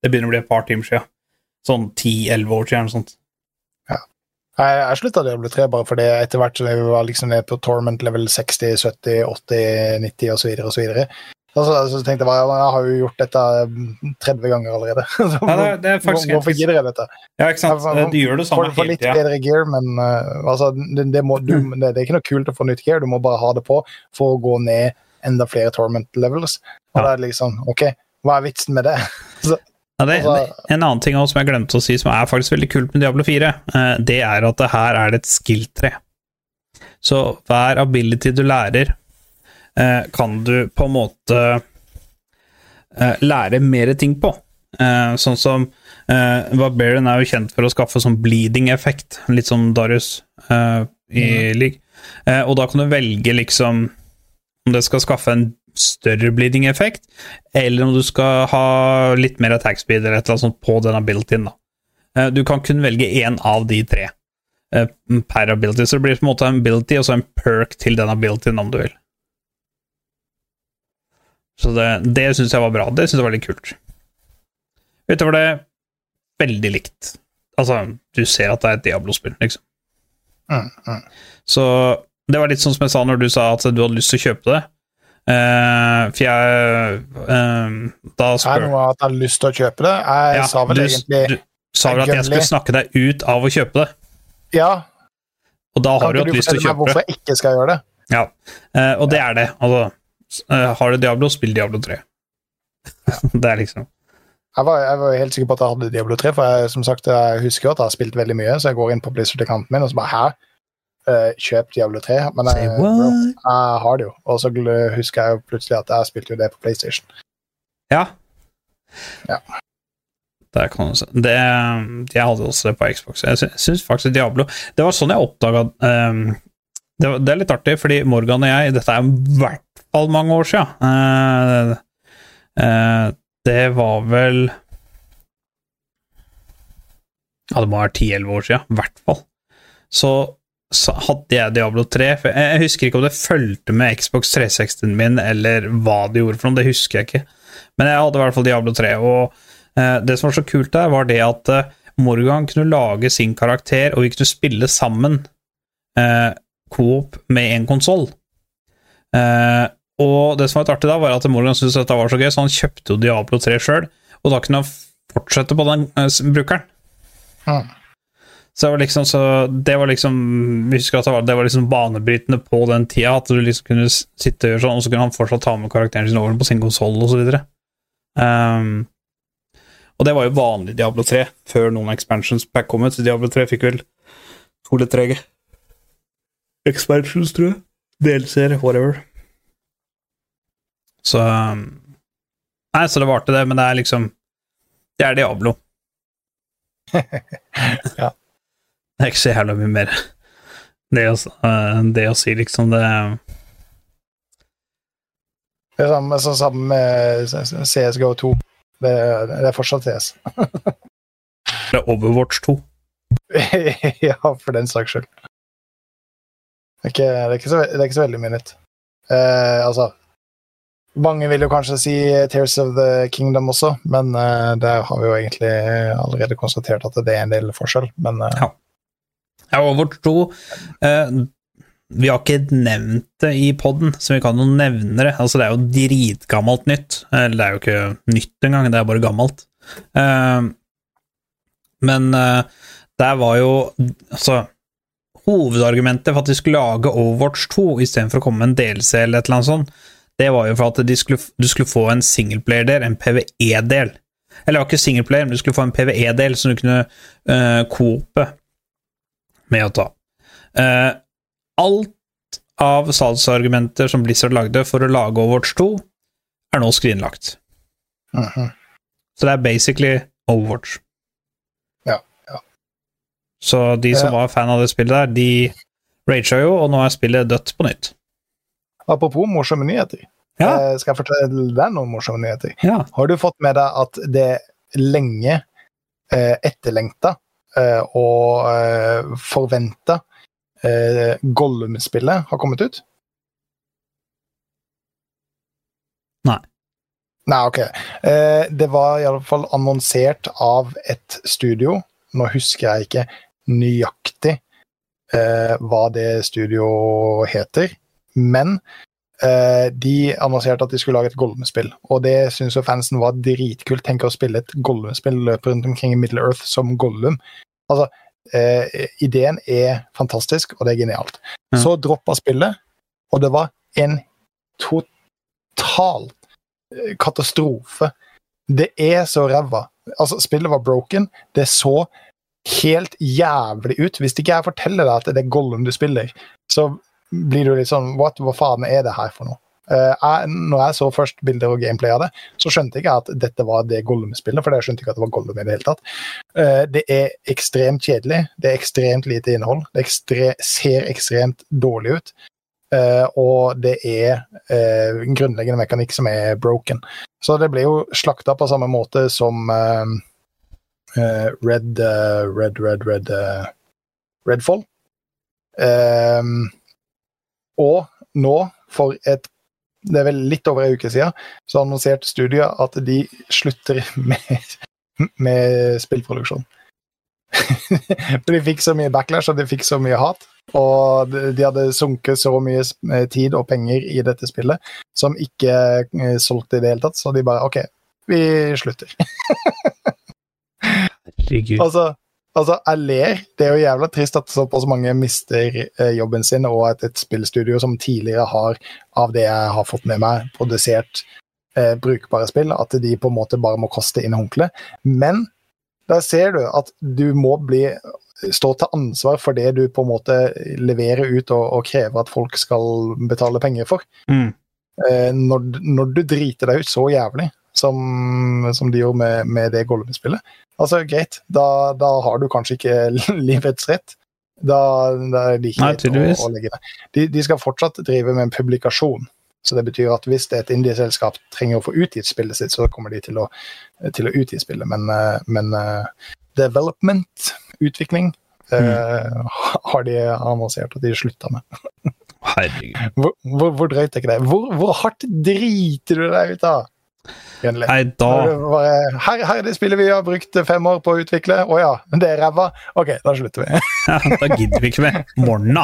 det begynner å bli et par timer siden. Sånn 10-11 år siden eller sånt. sånt. Jeg, jeg slutta Diablo 3 bare fordi etter hvert som vi var liksom ned på Torment level 60, 70, 80, 90 osv. osv. Altså, så tenkte jeg bare jeg har jo gjort dette mm, 30 ganger allerede. Så Ja, det, er- det er faktisk Hvorfor gidder jeg dette? Ja, ikke sant. For, de gjør det samme hele tida. hele litt bedre gear, men uh, altså, det, det, må, du, det, det er ikke noe kult å få nytt gear, du må bare ha det på for å gå ned enda flere Torment levels. Og Ja. da er det liksom OK, hva er vitsen med det? Så, Ja, det, Altså- det, en annen ting også som jeg glemte å si, som er faktisk veldig kult med Diablo 4, eh, det er at det her er det et skill-tre. Så hver ability du lærer, eh, kan du på en måte eh, lære mer ting på. Eh, sånn som eh, Barbarian er jo kjent for å skaffe sånn bleeding-effekt, litt som Darius eh, i League. Eh, og da kan du velge liksom om det skal skaffe en større bleeding-effekt, eller om du skal ha litt mer attack speed eller et eller annet sånt på den abilityen. da. Eh, Du kan kun velge én av de tre eh, per ability, så det blir på en måte en ability og så en perk til den abilityen, om du vil. Så det, det syns jeg var bra. Det syns jeg var veldig kult. Utover det, veldig likt. Altså, du ser at det er et Diablo-spill, liksom. Mm, mm. Så det var litt sånn som jeg sa når du sa at du hadde lyst til å kjøpe det. Uh, for jeg uh, Da Er spør det noe at jeg har lyst til å kjøpe det? Jeg Ja, sa vel du, egentlig du sa vel at jeg skulle snakke deg ut av å kjøpe det, Ja, og da har du hatt lyst til å fortelle meg kjøpe det. hvorfor jeg ikke skal gjøre det? Ja, uh, og det er det. Altså, har du Diablo, spill Diablo 3. det er liksom Jeg var, jeg var helt sikker på at jeg hadde Diablo 3, for jeg, som sagt, jeg husker at jeg har spilt veldig mye, så jeg går inn på Blizzard-kanten min og så bare Hæ? Eh, kjøp Diablo 3? Men jeg, bro, jeg har det jo. Og så husker jeg jo plutselig at jeg spilte jo det på PlayStation. Ja. Ja. Der kan du se. Det, jeg hadde også det på Xbox. Jeg sy- syns faktisk Diablo Det var sånn jeg oppdaga det, det er litt artig, fordi Morgan og jeg Dette er i hvert fall mange år siden. Eh, eh, det var vel Ja, det må være 10-11 år siden, i hvert fall. Så, så hadde jeg Diablo 3. For jeg, jeg husker ikke om det fulgte med Xbox 360-en min, eller hva det gjorde for noe, det husker jeg ikke. Men jeg hadde i hvert fall Diablo 3, og eh, det som var så kult der, var det at Morgan kunne lage sin karakter, og vi kunne spille sammen eh, coop med en konsoll. Eh, og det som var litt artig da, var at Morgan syntes dette var så gøy, så han kjøpte jo Diablo 3 sjøl, og da kunne han fortsette på den uh, brukeren. Hmm. Så det var liksom, så det var liksom Vi husker at det var, det var liksom banebrytende på den tida, at du liksom kunne sitte og gjøre sånn, og så kunne han fortsatt ta med karakteren sin over på sin konsoll, og så videre. Um, og det var jo vanlig Diablo 3, før noen expansions pack kom ut. så Diablo 3 fikk vel to eller tre expansions, tror jeg. DLC-er, whatever. Så um, Nei, så det var artig, det, men det er liksom Det er Diablo. Ja. Det er ikke så jævla mye mer det å, eh, det å si, liksom. Det Det er samme, så sammen med CSGO 2. Det, det er fortsatt CS. det er Overwatch 2. ja, for den saks skyld. Det er ikke, det er ikke, så, det er ikke så veldig mye nytt. Eh, altså Mange vil jo kanskje si Tears of the Kingdom også, men uh, der har vi jo egentlig allerede konstatert at det er en del forskjell. Men uh, Ja. Ja, Overwatch 2 uh, Vi har ikke nevnt det i poden, så vi kan jo nevne det. Altså, det er jo dritgammelt nytt. Eller det er jo ikke nytt engang, det er bare gammelt. Eh, men eh, der var jo Altså Hovedargumentet for at de skulle lage Overwatch 2 istedenfor å komme med en DLC eller et eller annet sånt, det var jo for at de skulle, du skulle få en singleplayer-del, en PVE-del. Eller det var ikke singleplayer, men du skulle få en PVE-del som du kunne uh, coope med å ta. Uh, alt av salgsargumenter som Blizzard lagde for å lage Overwatch 2, er nå skrinlagt. mhm. Så det er basically Overwatch. Ja, ja. Så de som Ja. var fan av det spillet der, de raga jo, og nå er spillet dødt på nytt. Apropos morsomme nyheter. Ja. Eh, skal jeg fortelle deg noen morsomme nyheter? Ja. Har du fått med deg at det lenge eh, etterlengta eh, og eh, forventa eh, Gollum-spillet har kommet ut? Nei. Nei, ok. Eh, det var iallfall annonsert av et studio. Nå husker jeg ikke nøyaktig eh, hva det studioet heter, men Uh, de annonserte at de skulle lage et Gollum-spill. Og det syns jo fansen var dritkult. Tenk å spille et Gollum-spill, løpe rundt omkring i Middle Earth som Gollum. Altså, uh, ideen er fantastisk, og det er genialt. Mm. Så droppa spillet, og det var en total eh, katastrofe. Det er så ræva. Altså, spillet var broken. Det så helt jævlig ut. Hvis ikke jeg forteller deg at det er Gollum du spiller, så blir du litt sånn What, hva faen er det her for noe? Uh, jeg, når jeg så først bilder og gameplay av det, så skjønte jeg ikke at dette var det Gollum-spillet, for jeg skjønte ikke at det var Gollum i det hele tatt. Uh, det er ekstremt kjedelig, det er ekstremt lite innhold, det ekstre, ser ekstremt dårlig ut, Uh, og det er en grunnleggende mekanikk som er broken. Så det ble jo slakta på samme måte som Red, Red, Red, Red Redfall. Ehm, og nå, for et det er vel litt over en uke siden, så annonserte studiet at de slutter med med spillproduksjon. For de fikk så mye backlash, og de fikk så mye hat. Og de de hadde sunket så mye eh, tid og penger i dette spillet som ikke eh, solgte i det hele tatt, så de bare OK, vi slutter. Herregud. Altså, altså, jeg ler. Det er jo jævla trist at såpass mange mister eh, jobben sin, og at et spillstudio som tidligere har, av det jeg har fått med meg, produsert eh, brukbare spill, at de på en måte bare må kaste inn håndkleet. Men der ser du at du må bli stå til ansvar for det du på en måte leverer ut og, og krever at folk skal betale penger for. Mm. Eh, når, når du driter deg ut så jævlig som, som de gjorde med, med det Gollum-spillet. Altså, greit, da, da har du kanskje ikke livets rett. Da, da er det ikke greit å, å legge det. De, de skal fortsatt drive med en publikasjon. Så det betyr at hvis det er et indieselskap trenger å få utgitt spillet sitt, så kommer de til å, til å utgi spillet. Men, eh, men eh, development, utvikling, eh, har de annonsert at de slutta med. Herregud. Hvor, hvor, hvor drøyt er ikke det? Hvor, hvor hardt driter du deg ut av? Nei, da her, her er det spillet vi har brukt fem år på å utvikle. Å ja, det er ræva. Ok, da slutter vi. Da gidder vi ikke mer. Morna.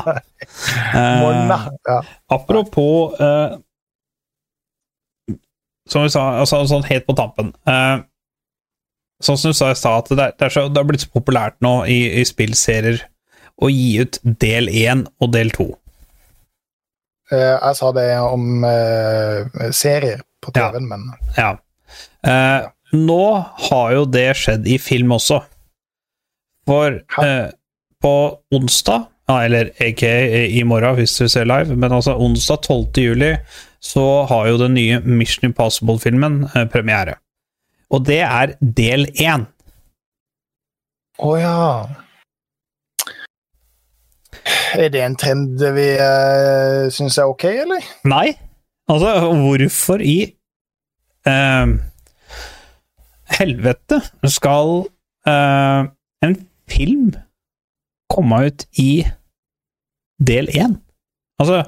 Morna. Ja. Apropos eh, Som vi sa, altså, sånn helt på tampen eh, Sånn som du sa i stad, at det, er- det, er så, det har blitt så populært nå i, i spillserier å gi ut del én og del to. Eh, Jeg sa det om eh, serier på TV-en, men Ja. Eh, nå har jo det skjedd i film også. For eh, på onsdag, eller aka i morgen hvis du ser live, men altså onsdag 12. juli, så har jo den nye Mission Impossible-filmen eh, premiere. Og det er del én. Å ja. Er det en trend vi uh, syns er ok, eller? Nei, altså hvorfor i eh, helvete skal eh, en film komme ut i del én? Altså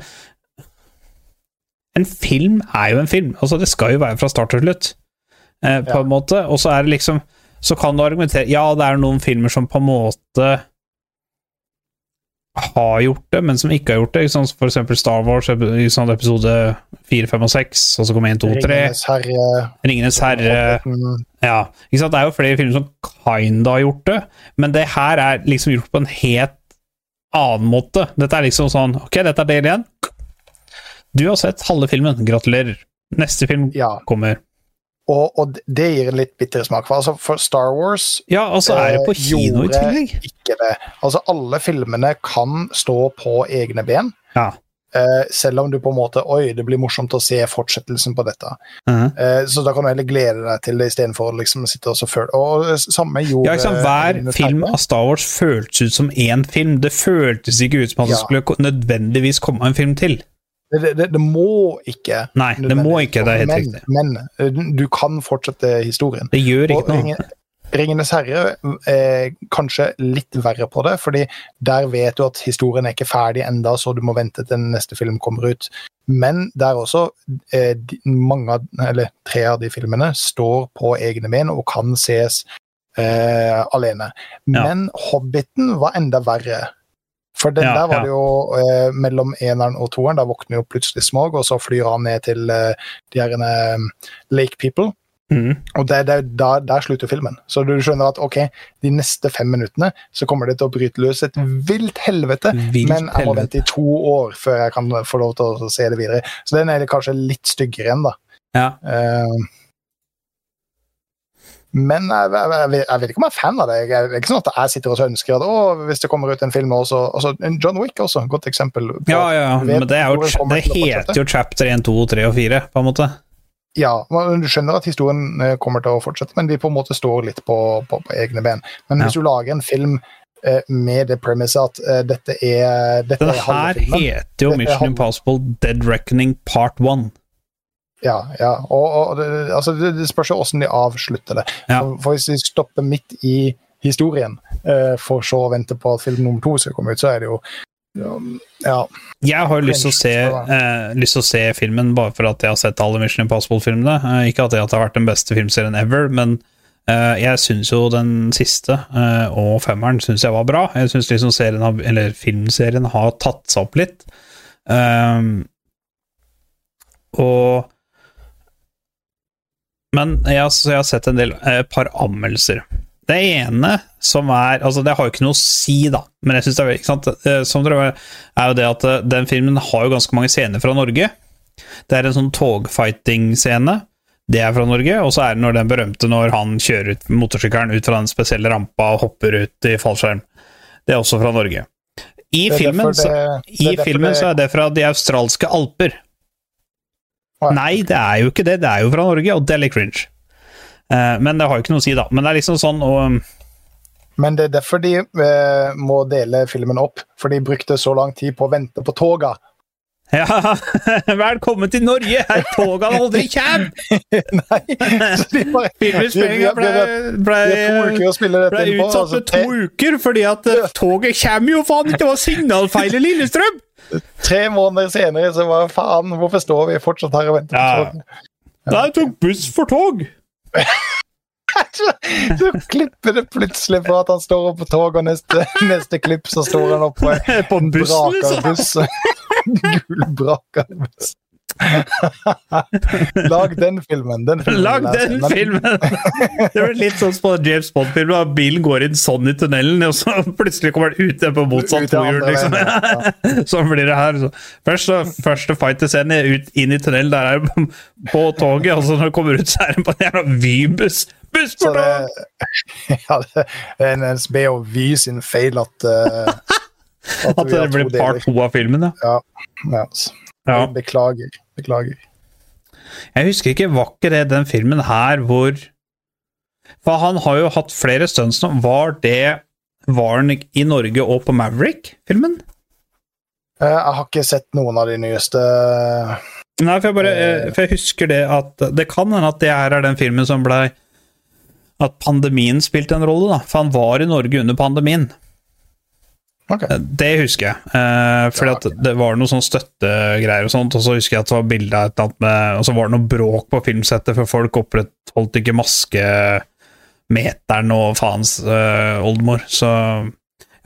En film er jo en film. Altså Det skal jo være fra start til slutt, eh, på Ja. en måte. Og så er det liksom Så kan du argumentere Ja, det er noen filmer som på en måte har gjort det, men som ikke har gjort det. Sånn. For eksempel Star Wars, i sånn episode 4, 5 og 6, og så kommer 1, 2, 3. Ringenes herre, Ringenes herre Ja. Ikke sant? Det er jo flere filmer som kinda har gjort det, men det her er liksom gjort på en helt annen måte. Dette er liksom sånn Ok, dette er del igjen. Du har sett halve filmen. Gratulerer. Neste film Ja. kommer. Og, og det gir en litt bitter smak. For, altså, for Star Wars Ja, altså er det på Eh, kino i tillegg. ikke det. Altså, alle filmene kan stå på egne ben. Ja. Uh, selv om du på en måte Oi, det blir morsomt å se fortsettelsen på dette. Uh -huh. uh, så da kan du heller glede deg til det istedenfor å liksom sitte og så føle Og eh, samme gjorde Ja? Hver film av Star Wars føltes ut som én film. Det føltes ikke ut som at det Ja. skulle nødvendigvis komme en film til. Det, det, det må ikke. Nei, det må ikke. Det er helt men, riktig. Men eh, du kan fortsette historien. Det gjør Og ikke noe. Ringenes herre er kanskje litt verre på det, fordi der vet du at historien er ikke ferdig enda, så du må vente til neste film kommer ut. Men der også eh, mange eller tre av de filmene står på egne ben og kan ses eh, alene. Ja. Men Hobbiten var enda verre. For den Ja, der var det jo eh, mellom eneren og toeren. Da våkner jo plutselig Smog, og så flyr han ned til eh, de her eh, Lake People. Mm. Og det, det, da, der slutter filmen. Så du skjønner at ok, de neste fem minuttene så kommer det til å bryte løs et vilt helvete. Vilt men jeg må helvete. vente i to år før jeg kan få lov til å se det videre. Så den er kanskje litt styggere enn, da. Ja. Eh, men jeg, jeg, jeg, vet- ikke om jeg er fan av det. Jeg, det er ikke sånn at jeg sitter og ønsker at hvis det kommer ut en film også, også John Wick også, godt eksempel. på- Ja, ja, ja, vet men det, jo, det heter jo chapter 1, 2, 3 og 4, på en måte. Ja, du skjønner at historien eh, kommer til å fortsette, men de på en måte står litt på, på, på egne ben. Men hvis du lager en film eh, med det premisset at eh, dette er dette Den er her heter jo Mission Impossible Dead Reckoning Part 1. Ja, ja. Og, og det, altså, det, det spørs jo hvordan de avslutter det. Ja. For, hvis de stopper midt i historien, eh, for så å vente på at film nummer to skal komme ut, så er det jo ja, Jeg har lyst til å se, eh, lyst til å se filmen bare for at jeg har sett alle Mission Impossible-filmene. Eh, ikke at det har vært den beste filmserien ever, men Eh, jeg syns jo den siste eh, og femmeren syns jeg var bra. Jeg syns liksom serien har, eller filmserien har tatt seg opp litt. Um, og Men jeg, har- så jeg har sett en del eh, par ammelser. Det ene som er Altså, det har jo ikke noe å si, da, men jeg synes det er ikke sant? Eh, Som dere er jo det at eh, den filmen har jo ganske mange scener fra Norge. Det er en sånn togfighting-scene. Det er fra Norge. Og så er det når den berømte når han kjører ut motorsykkelen ut fra den spesielle rampa og hopper ut i fallskjerm. Det er også fra Norge. I filmen, det, så, i filmen det- så er det fra de australske alper. Nei, det er jo ikke det. Det er jo fra Norge, og det er litt cringe. Uh, men det har jo ikke noe å si, da. Men det er liksom sånn og, Men det er derfor de eh, må dele filmen opp. For de brukte så lang tid på å vente på toga. Ja, velkommen til Norge! Her toga aldri kommer! Nei, Filminnspillinga ble, ble, ble på. utsatt for med to uker fordi at eh, toget kommer jo faen ikke! Det var signalfeil i Lillestrøm! Tre måneder senere så bare faen, hvorfor står vi fortsatt her og venter på Ja. Nei, Jeg tok buss for tog! Så, så klipper det plutselig for at han står oppe på toget, og neste, neste klipp så står han oppe på På en bussen, liksom! brakerbuss. Gul brakerbuss. Lag den filmen. Den filmen Lag jeg den Men- filmen! Det var litt sånn på James Bond-film, at bilen går inn sånn i tunnelen, og så plutselig kommer den ut på motsatt tohjul, liksom. Sånn blir det her. Så. Først så, første fight-scene ut inn i tunnelen, der er det på toget, og så når det kommer ut, så er det på en jævla Vy-buss. Buss for tog! ja, det er NSB og Vy sin feil at, uh, At at det blir part to av filmen, ja. Ja, altså. Ja. Beklager. Beklager. Jeg husker ikke, var ikke det den filmen her hvor For han har jo hatt flere stunts nå. Var det Var han i Norge og på Maverick-filmen? Eh, Jeg har ikke sett noen av de nyeste Nei, for jeg bare eh, For jeg husker det at Det kan hende at det her er den filmen som blei At pandemien spilte en rolle, da. For han var i Norge under pandemien. Ok. Det husker jeg. Eh, fordi at det var noe sånn støttegreier og sånt, og så husker jeg at det var bilde av et eller annet med Og så var det noe bråk på filmsettet, for folk opprettholdt ikke maskemeteren og faens eh, oldemor. Så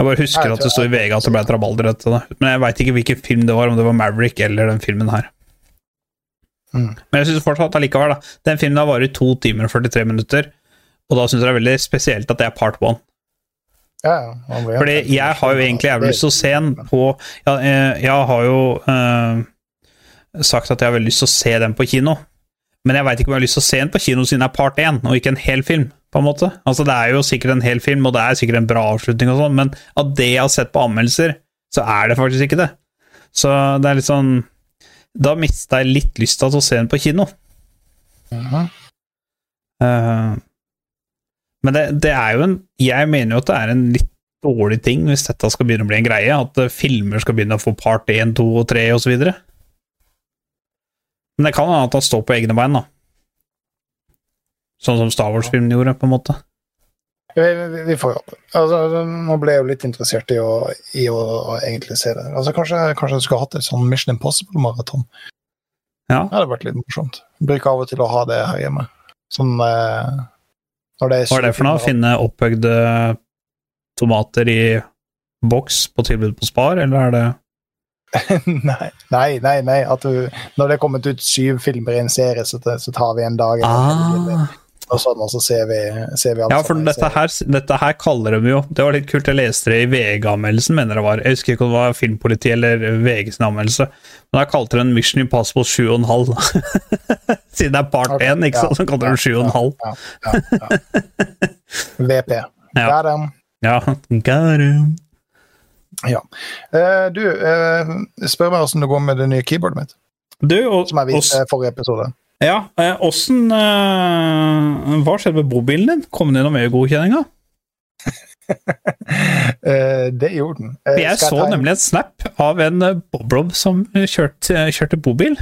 jeg bare husker jeg at det sto i VG at det ble trabalder etter det. Men jeg veit ikke hvilken film det var, om det var Maverick eller den filmen her. Mm. Men jeg syns fortsatt allikevel, da. Den filmen har varer i to timer og 43 minutter, og da syns jeg det er veldig spesielt at det er part one. Ja, ja, Fordi jeg har jo egentlig jævlig lyst til å se den på ja, eh, Jeg har jo eh, sagt at jeg har veldig lyst til å se den på kino. Men jeg veit ikke om jeg har lyst til å se den på kino siden det er part én, og ikke en hel film. på en måte. Altså Det er jo sikkert en hel film, og det er sikkert en bra avslutning, og sånn, men av det jeg har sett på anmeldelser, så er det faktisk ikke det. Så det er litt sånn Da mista jeg litt lysta til å se den på kino. Mhm. Eh, men det, det er jo en Jeg mener jo at det er en litt dårlig ting hvis dette skal begynne å bli en greie, at eh, filmer skal begynne å få part 1, 2 og 3 osv. Men det kan hende at han står på egne bein, da. Sånn som Star Wars-filmen gjorde, på en måte. Vi, vi, vi får håpe. Altså, nå ble jeg jo litt interessert i å, i å, egentlig se det. Altså, kanskje, kanskje du skulle hatt et sånn Mission Impossible-maraton. Ja. Det hadde vært litt morsomt. Bruker av og til å ha det her hjemme. Sånn eh, Hva er det for noe? Å finne opphøgde tomater i boks på tilbud på Spar, eller er det nei, nei, nei. nei. At du, når det er kommet ut syv filmer i en serie, så, så tar vi en dag Ah. Og sånn, og så ser vi, ser vi alt Ja, for sammen dette her, dette her kaller de jo Det var litt kult, jeg leste det i VG-anmeldelsen, mener jeg var. Jeg husker ikke om det var Filmpoliti eller VGs anmeldelse. Men da kalte de den Mission Impossible 7,5. Siden det er part okay, 1, ikke ja, sant, så kaller de 7,5. Ja, ja. VP. Ja. Got him. Ja, got him. Ja. Uh, du, uh, spør meg åssen det går med det nye keyboardet mitt, Du, og, som jeg viste i forrige episode. Ja, eh, åssen eh, Hva skjedde med bobilen din? Kom det noe mer godkjenninga? Eh, det gjorde den. Eh, Jeg så ta nemlig et snap av en Bob-Rob som kjørte, kjørte bobil.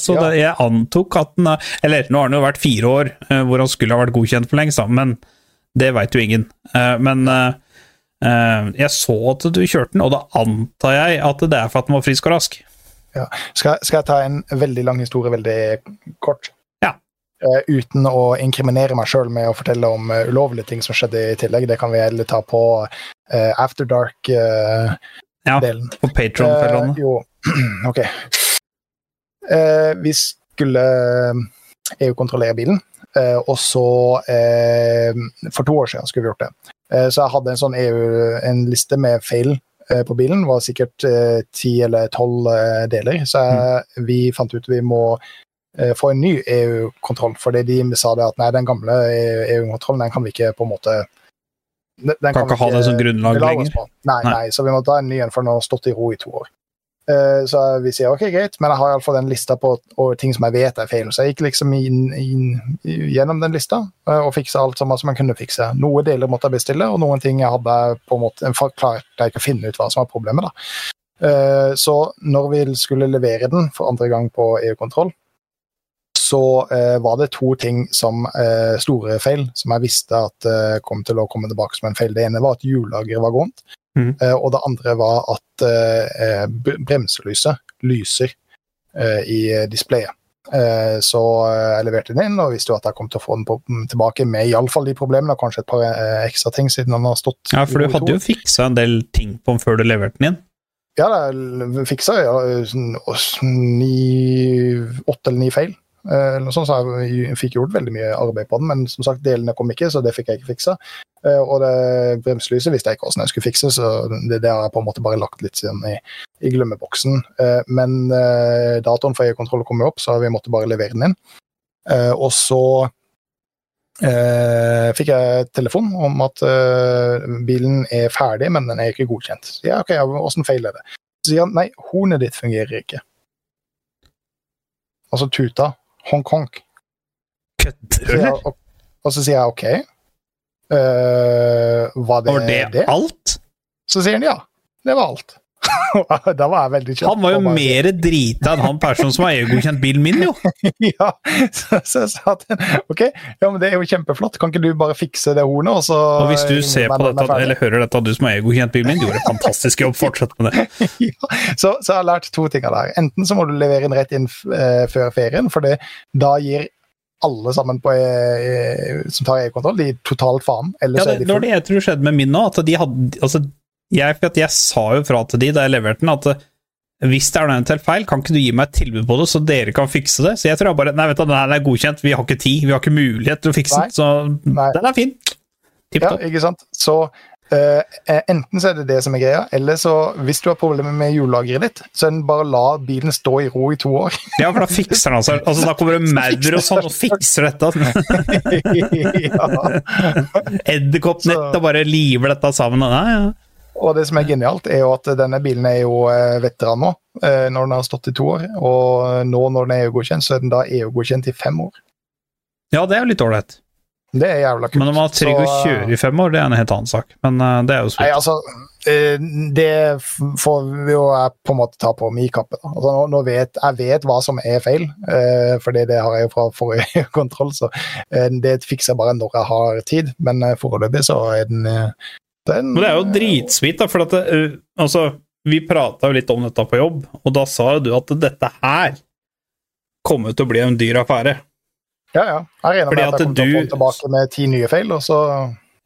Så Ja. det, jeg antok at den er- Eller nå har den jo vært fire år, hvor han skulle ha vært godkjent for lengst, men det veit jo ingen. Men jeg så at du kjørte den, og da antar jeg at det er for at den var frisk og rask. Ja. Skal, skal jeg ta en veldig lang historie veldig kort? Ja. Uh, uten å inkriminere meg sjøl med å fortelle om uh, ulovlige ting som skjedde i tillegg. Det kan vi heller ta på uh, After Dark-delen. Ja, på Patron-fellene. jo, OK. Vi skulle EU-kontrollere bilen, og så For to år siden skulle vi gjort det. Så jeg hadde en sånn EU, en liste med feil på bilen. Var sikkert eh, ti eller tolv eh, deler. Så jeg, vi fant ut vi må eh, få en ny EU-kontroll, fordi de sa det at nei, den gamle EU-kontrollen den kan vi ikke på en måte den den Kan ikke ha det som grunnlag lenger. Nei, Nei. nei, så vi må ta en ny en, for den har stått i ro i to år. Eh, Så vi sier ok, greit, men jeg har iallfall den lista på ting som jeg vet er feil. Så jeg gikk liksom inn, inn, gjennom den lista eh, og fiksa alt som jeg kunne fikse. Noen deler måtte jeg bestille, og noen ting jeg hadde på en måte klarte jeg ikke å finne ut hva som var problemet. da. Eh, Så når vi skulle levere den for andre gang på EU-kontroll, så var det to ting som store feil, som jeg visste at kom til å komme tilbake som en feil. Det ene var at hjullageret var gåent, Mhm. eh, og det andre var at eh, bremselyset lyser eh, i displayet. Så jeg leverte den inn og visste jo at jeg kom til å få den på, tilbake med iallfall de problemene, og kanskje et par ekstra ting siden den har stått Ja, for du hadde jo fiksa en del ting på den før du leverte den inn. Ja, jeg fiksa ja, sånn åtte eller ni feil. Eh, Eller noe så jeg fikk gjort veldig mye arbeid på den, men som sagt, delene kom ikke, så det fikk jeg ikke fiksa. Eh, Og det bremselyset visste jeg ikke hvordan jeg skulle fikse, så det, det har jeg på en måte bare lagt litt sånn i, i glemmeboksen. Eh, Men datoen for EU-kontroll kom jo opp, så vi måtte bare levere den inn. Og så eh, fikk jeg telefon om at eh, bilen er ferdig, men den er ikke godkjent. Så ja, ok, Åssen feil er det? Så sier han nei, hornet ditt fungerer ikke. Altså tuta. Hongkong. Kødder du, eller? og, så sier jeg OK. Uh, var det Var det? alt? Så sier han ja. Det var alt. da var jeg veldig kjapp. Han var jo mer drita enn han personen som har EU-godkjent bilen min, jo. ja, så, så jeg sa ham OK, ja, men det er jo kjempeflott. Kan ikke du bare fikse det hornet, og så Og hvis du ser på dette, eller hører dette, du som har EU-godkjent bilen min, gjorde en fantastisk jobb. Fortsett med det. ja, så, så jeg har lært to ting av det her. Enten så må du levere inn rett inn uh, før ferien, for det, da gir alle sammen på, eh, som tar EU-kontroll, de er totalt faen. Ja, det, de det var det jeg tror skjedde med min nå. At de hadde, altså, jeg, for at jeg sa jo fra til de da jeg leverte den, at eh, hvis det er noe til feil, kan ikke du gi meg et tilbud på det, så dere kan fikse det? Så jeg tror jeg bare Nei, vet du, den er godkjent, vi har ikke tid, vi har ikke mulighet til å fikse den, så Nei. den er fin. Tipp Ja, ikke sant? Så eh, enten så er det det som er greia, eller så hvis du har problemer med hjullageret ditt, så er den bare la bilen stå i ro i to år. Ja, for da fikser den altså. altså da kommer det maur og sånn og fikser dette. ja. Edderkoppnett og bare liver dette sammen. Nei, ja. Og det som er genialt, er jo at denne bilen er jo eh, veteran nå, eh, når den har stått i to år. Og nå når den er EU-godkjent, så er den da EU-godkjent i fem år. ja, det er jo litt ålreit. Det er jævla kult. Men om man er trygg å kjøre i fem år, det er en helt annen sak. Men eh, det er jo Nei, altså, det får vi jo på en måte ta på min kappe. Da. Altså, nå, nå vet, jeg vet hva som er feil, fordi det har jeg jo fra forrige kontroll. Så det fikser jeg bare når jeg har tid, men foreløpig så er den, den Men det er jo dritsweet, da, for at det, uh, altså, vi prata jo litt om dette på jobb, og da sa du at dette her kommer til å bli en dyr affære. Ja, ja. Jeg regner med at jeg kommer til å få tilbake med ti nye feil, og så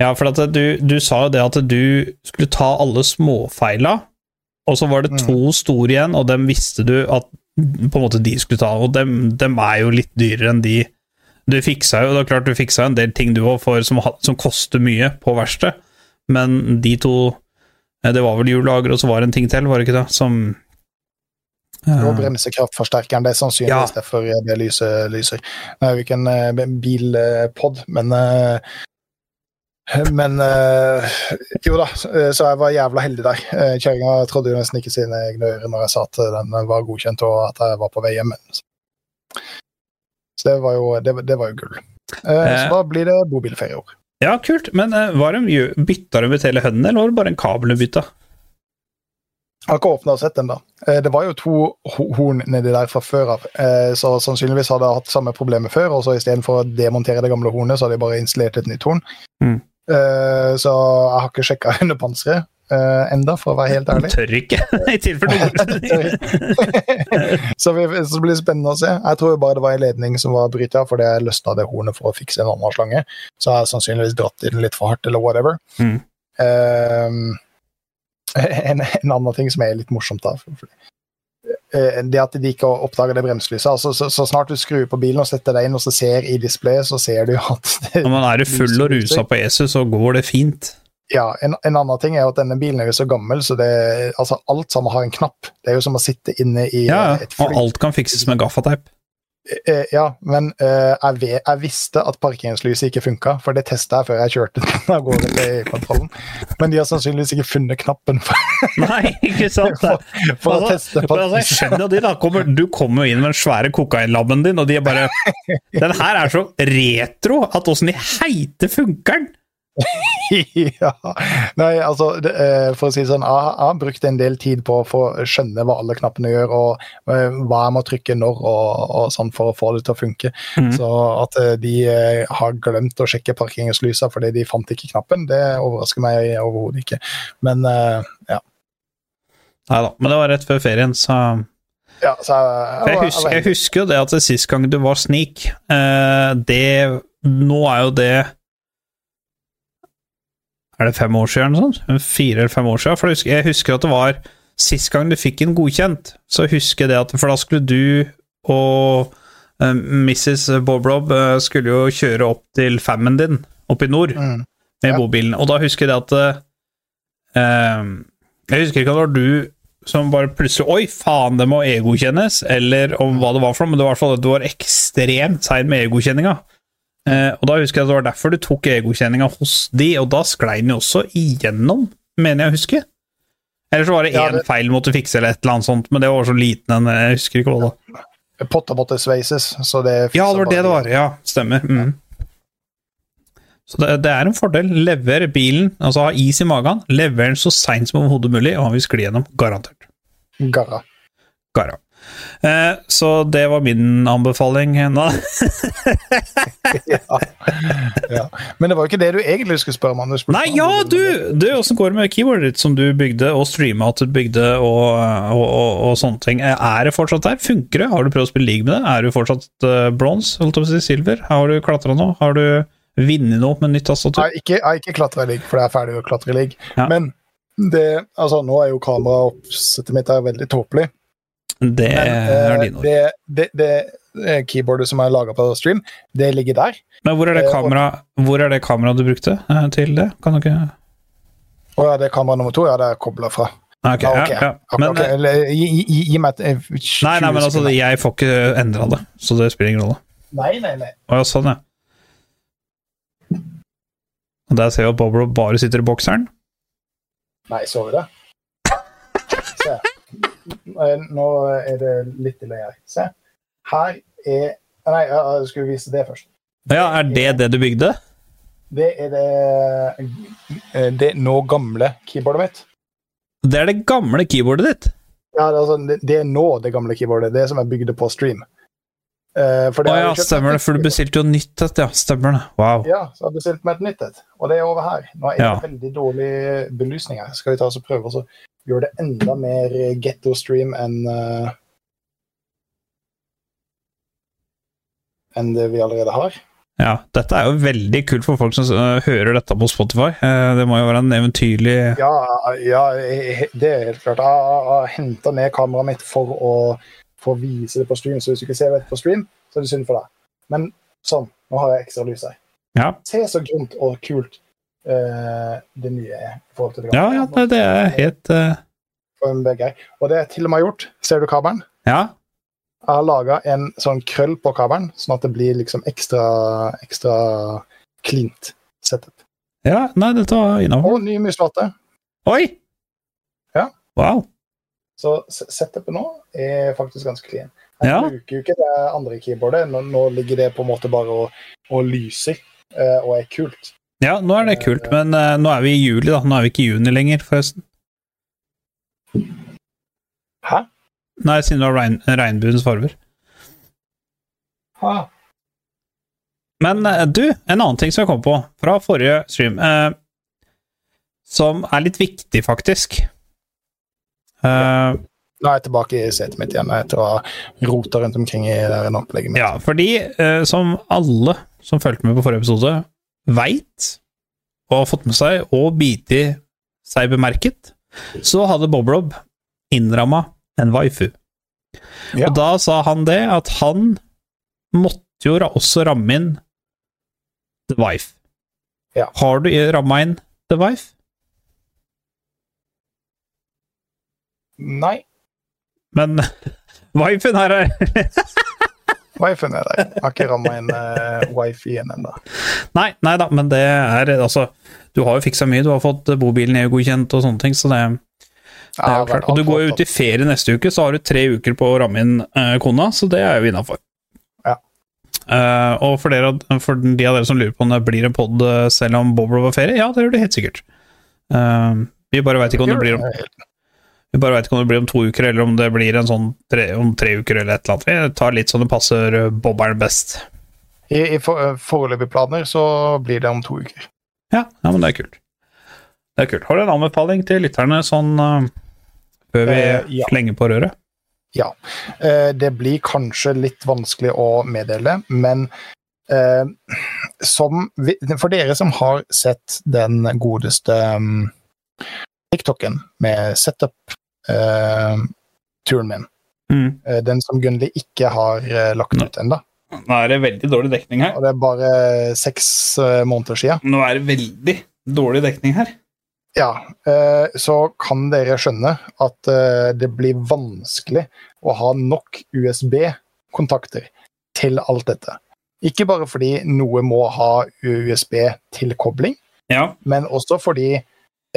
Ja, for at du, du sa jo det at du skulle ta alle småfeila, og så var det to store igjen, og dem visste du at på en måte de skulle ta, og dem, dem er jo litt dyrere enn de Du fiksa jo, det er klart du fiksa en del ting du òg, som, som koster mye på verksted, men de to eh, Det var vel hjullager, og så var det en ting til, var det ikke det? Som eh, Og bremsekraftforsterkeren. Det er sannsynligvis Ja. derfor det lyset lyser. Nå er vi ikke en bilpod, men eh, men eh, jo da, eh, så jeg var jævla heldig der. Kjerringa trodde jo nesten ikke sine egne ører når jeg sa at den var godkjent og at jeg var på vei hjem. Så det var jo, det, var- det var jo gull. Eh, Eh. Så da blir det bobilferie i år. Ja, kult, men uh, var de, gjø- bytta de ut hele hønnen, eller var det bare en kabel de bytta? Jeg har ikke åpna og sett den, da. Eh, Det var jo to horn nedi der fra før av, eh, så sannsynligvis hadde jeg hatt samme problemet før, og så istedenfor å demontere det gamle hornet, så hadde jeg bare installert et nytt horn. Mm. Eh, Så jeg har ikke sjekka under panseret. Eh, enda, for å være helt ærlig. Tør ikke, i tilfelle så, vi, så det blir spennende å se. Jeg tror bare det var en ledning som var bryta, fordi jeg løsna det hornet for å fikse en annen slange. Så har jeg sannsynligvis dratt i den litt for hardt, eller whatever. Mm. Uh, en, en annen ting som er litt morsomt, da. for- for- eh, det at de ikke oppdager det bremselyset. Altså, så, så snart du skrur på bilen og setter deg inn og så ser i displayet, så ser du at det, Når man er full og rusa på Jesus, så går det fint. Ja, en, en annen ting er jo at denne bilen er jo så gammel, så det, altså, alt sammen har en knapp. Det er jo som å sitte inne i Ja, eh, et fly. og alt kan fikses med gaffateip. Eh, ja, men eh, jeg, ved, jeg visste at parkeringslyset ikke funka, for det testa jeg før jeg kjørte den av gårde til kontrollen. Men de har sannsynligvis ikke funnet knappen for, Nei, ikke sant? for, for å Altså, teste men altså, skjønner de da, kommer, Du kommer jo inn med den svære kokainlabben din, og de er bare Den her er så retro at åssen i heite funker den? ja. Nei, altså, det, eh, for å si det sånn, jeg, har brukt en del tid på å få skjønne hva alle knappene gjør, og eh, hva jeg må trykke når, og, og sånn for å få det til å funke. Mm. Så at eh, de har glemt å sjekke parkeringslysa fordi de fant ikke knappen, det overrasker meg overhodet ikke. Men ja. Nei da, men det var rett før ferien, så ja så jeg, jeg, husker, jeg husker jo det at det sist gang du var sneak, det Nå er jo det Er det fem år siden eller sånt? Fire eller fem år siden? For jeg husker, jeg husker at det var Sist gang du fikk en godkjent, så husker jeg det at For da skulle du og uh, Mrs. Bob-Rob eh, skulle jo kjøre opp til fammen din oppe i nord Mm. med Ja. bobilen, og da husker jeg det at uh, Jeg husker ikke om det var du som bare plutselig Oi, faen, det må e-godkjennes, eller om hva det var for noe, men det var i hvert fall at du var ekstremt sein med e-godkjenninga. Eh, og da husker jeg at det var derfor du tok e-godkjenninga hos de, og da sklei den jo også igjennom, mener jeg å huske. Eller så var det Ja, det- feil du måtte fikse, eller et eller annet sånt, men det var så liten en Jeg husker ikke hva det var. Potter måtte sveises, så det Ja, det var det det var. Ja, stemmer. Mm. Så det, det er en fordel. Lever bilen, altså ha is i magen, lever den så seint som overhodet mulig, og han vil skli gjennom. Garantert. Garra. Gara. Eh, så det var min anbefaling. Ja. ja. Men det var jo ikke det du egentlig skulle spørre om. Anders. Nei, ja, du! Du, Åssen går det med keyboardet ditt som du bygde, og streama at du bygde, og, og, og, og sånne ting? Eh, Er det fortsatt der? Funker det? Har du prøvd å spille league med det? Er du fortsatt uh, bronse, holdt jeg på å si, silver? Har du klatra nå? Har du vunnet noe med nytt tastatur? Jeg har ikke, jeg ikke klatra i league, for det er ferdig å klatre i league. Ja. Men det, altså, nå er jo kameraoppsettet mitt er veldig tåpelig. Det er eh, dine ord. det, det, det eh, keyboardet som er laga på stream, det ligger der. Men hvor er det kameraet kamera er du brukte eh, til det? Kan du ikke Og ja, det er kamera nummer to. Ja, det er kobla fra. Nei, ok, Ja, ja, ja. Men, okay, eller, gi, gi, gi meg et eh, 20 Nei, nei, men altså, jeg får ikke endra det, så det spiller ingen rolle. Nei, nei, nei. Å ja, sånn, ja. Og der ser jeg at Boblo bare sitter i bokseren. Nei, så vi det? Eh, Nå er det litt ille her. Se. Her er Nei, jeg jeg skulle vise det først. Ja, er det det du bygde? Det er det, eh, det nå gamle keyboardet mitt. Det er det gamle keyboardet ditt. Ja, altså, det, er nå det gamle keyboardet. Det som jeg bygde på stream. Uh, for det har ja, stemmer det, for du bestilte jo nytt et, ja. Stemmer det. Wow. Ja, så jeg bestilte bestilt meg et nytt et. Og det er over her. Nå er det Ja. veldig dårlig belysning her. Skal vi ta oss og prøve å gjøre det enda mer getto stream enn uh, enn det vi allerede har? Ja, dette er jo veldig kult for folk som øh, hører dette på Spotify. Eh, Det må jo være en eventyrlig Ja, ja det er helt klart. Jeg har henta ned kameraet mitt for å, for å vise det på stream, så hvis du ikke ser det på stream, så er det synd for deg. Men sånn, nå har jeg ekstra lys her. Ja, Se så grunt og kult eh, det nye er i forhold til det ja, ja det, det er helt eh, begge. Og det jeg til og med gjort, ser du kabelen? Ja. Jeg har laga en sånn krøll på kabelen, sånn at det blir liksom ekstra, ekstra cleant setup. ja. Nei, dette var innafor. Og ny musplate. Oi! Ja. Wow. Så setupet nå er faktisk ganske clean. Jeg Ja. bruker jo ikke det andre keyboardet. Nå, nå ligger det på en måte bare og, og lyser eh, og er kult. Ja, nå er det kult, men uh, nå er vi i juli, da. Nå er vi ikke i juni lenger, forresten. Hæ? Nei, siden det var regn, regnbuens farver. Ha. Men uh, du, en annen ting som jeg kom på fra forrige stream. uh, som er litt viktig, faktisk. uh, Nå er jeg tilbake i setet mitt igjen etter å ha rota rundt omkring i det opplegget mitt. ja, fordi eh, som alle som fulgte med på forrige episode, veit og har fått med seg og biti seg bemerket, så hadde Bob Rob innramma en waifu. Ja. Og da sa han det, at han måtte jo også ramme inn The Wife. Ja. Har du ramma inn The Wife? Nei, Men wifen her er wifien er der. Har ikke ramma inn uh, wifi-en ennå. Nei, nei da, men det er altså Du har jo fiksa mye, du har fått bobilen EU-godkjent og sånne ting, så det, det er jo klart. Og du går jo ut i ferie neste uke, så har du tre uker på å ramme inn uh, kona, så det er jo innafor. Ja. Eh, og for, dere, for de av dere som lurer på om det blir en pod selv om Bobro var ferie, ja, det gjør det helt sikkert. Uh, vi bare veit ikke om det blir om vi bare vet ikke om det blir om to uker, eller om det blir en sånn tre, om tre uker, eller et eller annet. Vi tar litt sånn det passer eh, bobberen best. I, i for, eh, foreløpige planer så blir det om to uker. Ja, ja, men det er kult. Det er kult. Har du en anbefaling til lytterne sånn uh, før vi uh, ja. slenger på røret? Ja. Uh, det blir kanskje litt vanskelig å meddele, men som vi, For dere som har sett den godeste um, TikToken med setup-turen min, Mm. Uh, den som Gunnli ikke har uh, lagt ut ennå, Nå er det veldig dårlig dekning her. og det er bare seks måneder siden, Nå er det veldig dårlig dekning her. ja, så kan dere skjønne at det blir vanskelig å ha nok USB-kontakter til alt dette. Ikke bare fordi noe må ha USB-tilkobling, Ja, men også fordi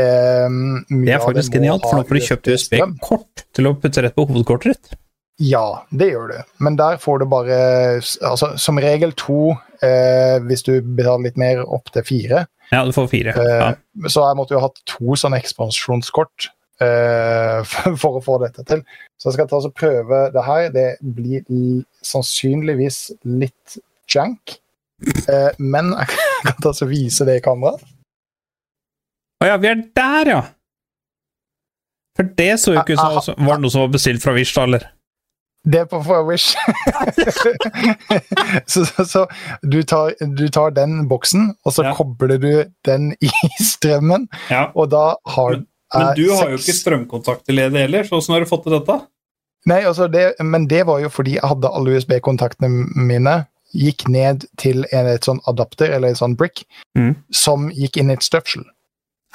mye Det er faktisk genialt, for nå får du kjøpt. USB-kort til å putte rett på hovedkortet ditt. Ja, det gjør du. Men der får du bare altså, Som regel to, eh, hvis du betaler litt mer, opp til fire. Ja, du får fire. Eh, Ja. Så jeg måtte jo ha hatt to sånne ekspansjonskort eh, for, for å få dette til. Så jeg skal ta og prøve det her. Det blir sannsynligvis litt jank. Eh, men jeg kan ta og vise det i kamera. Å ja, vi er der, ja! For det så jo ikke ut Ah, som Var det noe som var bestilt fra Wish, da, eller? Det er på For Wish. så så, så du, tar, du tar den boksen, og så Ja. kobler du den i strømmen, Ja. og da har Men, men du du har jo ikke strømkontakt til ledet heller, så åssen har du fått til dette? Nei, altså det, men det var jo fordi jeg hadde alle USB-kontaktene mine. Gikk ned til en, et sånn adapter, eller en sånn brick, Mm. som gikk inn i et støpsel.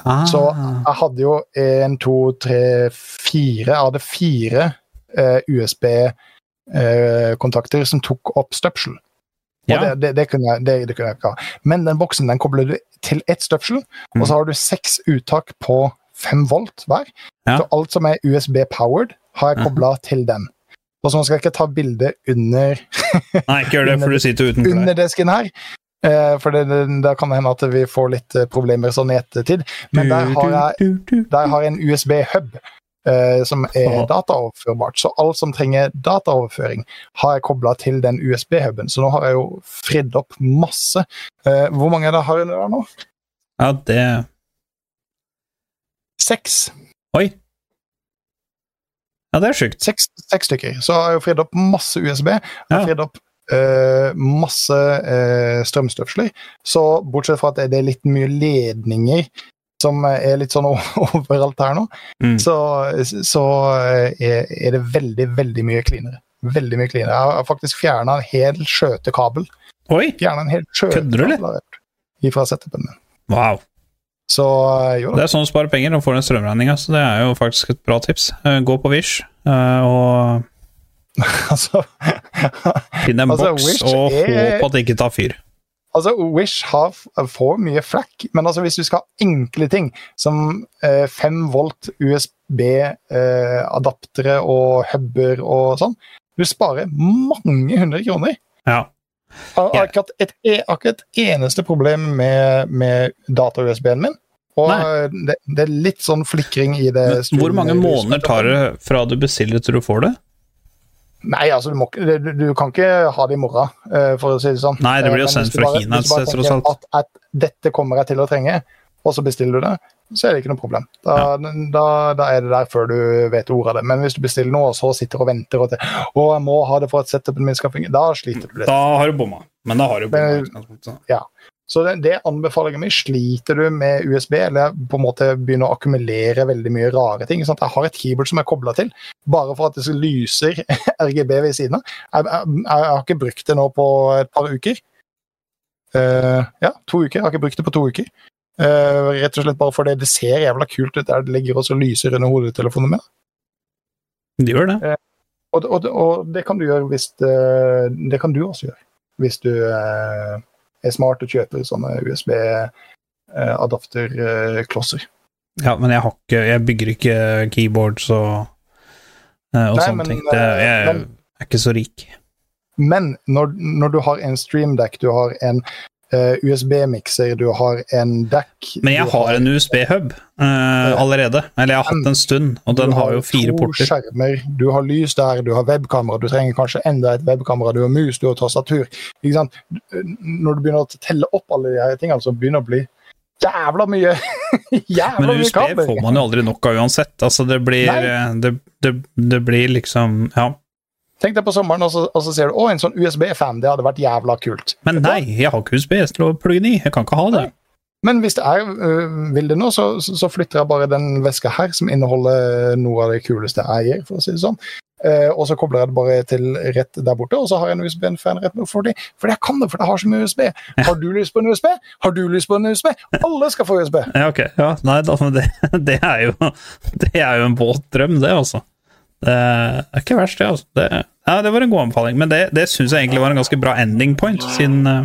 Ah. Så jeg hadde jo en, to, tre, fire Jeg hadde fire eh, USB-kontakter som tok opp støpsel. Og ja. det, det, det, kunne jeg, det, det kunne jeg ikke ha. Men den boksen den kobler du til ett støpsel, Mm. og så har du seks uttak på fem volt hver. Ja. Så alt som er USB-powered, har jeg kobla til den. Og så skal jeg ikke ta bilde under, Nei, ikke gjør det, for du sitter utenfor under desken her. Eh, for det, det, kan hende at vi får litt eh, problemer sånn i ettertid. Men der har jeg Du, du, du, der har jeg en USB-hub eh, som er dataoverførbart. Så alt som trenger dataoverføring, har jeg kobla til den USB-huben. Så nå har jeg jo fridd opp masse. Eh, hvor mange det har jeg der nå? Ja, det Seks. Oi. Ja, det er sjukt. Seks, seks stykker. Så har jeg jo fridd opp masse USB. Jeg har Ja. fridd opp eh, masse uh, strømstøvsler. Så bortsett fra at det er litt mye ledninger som er litt sånn overalt her nå, Mm. så, så uh, er, det veldig, veldig mye cleanere. Veldig mye cleanere. Jeg har faktisk fjerna en hel skjøtekabel. Oi! En Kødder du, eller? Ifra setupen min. Wow. Så eh, Det er sånn å spare penger og får den strømregninga, så det er jo faktisk et bra tips. Eh, Gå på Wish eh, og Altså, finn en Altså, boks Wish og er- håp at det ikke tar fyr. altså Wish har, får mye flakk, men altså hvis du skal ha enkle ting som eh, 5 volt USB-adaptere og huber og sånn, du sparer mange hundre kroner. Ja. Jeg har ikke et eneste problem med, med data-USB-en min. Og det, det er litt sånn flikring i det. Men hvor mange måneder tar det fra du bestiller til du får det? Nei, altså, du, må, du, du kan ikke ha det i morgen, eh, for å si det sånn. Nei, det blir jo Eh, sendt fra Kina et sted, tross alt. At, at dette kommer jeg til å trenge, og så bestiller du det, så er det ikke noe problem. Da, da, da er det der før du vet ordet av det. Men hvis du bestiller noe, og så sitter og venter og til, å, jeg må ha det for at setupen min skal fungere, da sliter du litt. Da har du bomma. Men da har du bomma. Utgangspunktet, så. Det, det anbefaler jeg meg. Sliter du med USB, eller på en måte begynner å akkumulere veldig mye rare ting sant? Jeg har et keyboard som er kobla til, bare for at det lyser RGB ved siden av. Jeg, jeg, jeg har ikke brukt det nå på et par uker. Uh, ja, to uker. Jeg har ikke brukt det på to uker. Uh, rett og slett bare fordi det ser jævla kult ut der det ligger og lyser under hodetelefonen min. Det gjør det. Og, og, og det kan du gjøre hvis det, Det kan du også gjøre. Hvis du er smart og kjøper sånne USB-adapterklosser. Ja, men jeg, har ikke, jeg bygger ikke keyboards og, eh, og Nei, sånne men, ting. Det, eh, jeg men- er ikke så rik. Men når, når du har en streamdeck, du har en eh, USB-mikser, du har en dekk Men jeg har, har en USB-hub uh, allerede. Eller jeg har hatt en stund, og den har jo fire porter. skjermer, du har lys der, du har webkamera, du trenger kanskje enda et webkamera, du har mus, du har tastatur. Når du begynner å telle opp alle de her tingene, så begynner det å bli jævla mye Jævla Men mye USB kabler. får man jo aldri nok av uansett. Altså, det blir, eh, det, det, det blir liksom Ja. Tenk deg på sommeren, og så, og så ser du å, en sånn USB-fan, det hadde vært jævla kult. Men nei, jeg har ikke USB til å plugge den i. Jeg kan ikke ha det. Men hvis det er øh, vil det nå, så, så flytter jeg bare den veska her, som inneholder noe av det kuleste jeg gir, for å si det sånn. Uh, og så kobler jeg det bare til rett der borte, og så har jeg en USB-fan rett for det. For jeg kan det, for jeg har så mye USB. Har du lyst på en USB? Har du lyst på en USB? Alle skal få USB. Ja, ok. Ja, nei, da, det, det, er jo, det er jo en våt drøm, det, altså. Det er ikke verst, det. altså. Det, ja, det var en god anbefaling, men det, det syns jeg egentlig var en ganske bra ending point, siden eh,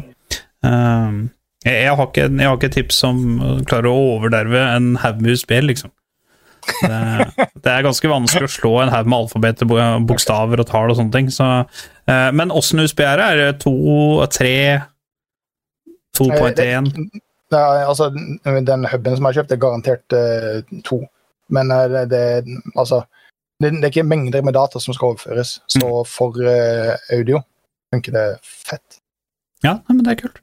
eh, jeg, jeg, har ikke, jeg har ikke tips som klarer å overderve en haug med USB, liksom. Det, det er ganske vanskelig å slå en haug med alfabeter, bokstaver og tall og sånne ting. Så, uh, men åssen USB er det? Er det to, tre, 2.1? Ja, altså, den huben som jeg har kjøpt, er garantert uh, to. Men uh, det, det, altså, det, det er ikke mengder med data som skal overføres, så for uh, audio funker det fett. Ja, men det er kult.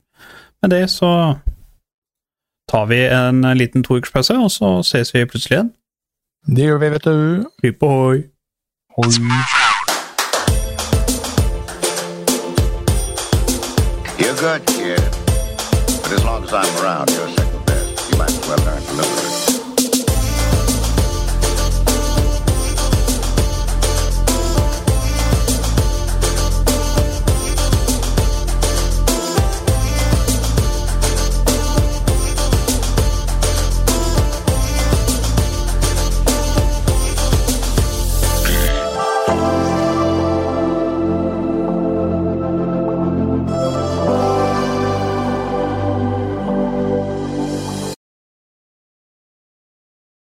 Med det så tar vi en liten toukerspause, og så ses vi plutselig igjen. Det gjør vi, vet du. Hypp ohoi. You're good, kid. But as long as I'm around, you're second best. You might as well learn to live with it.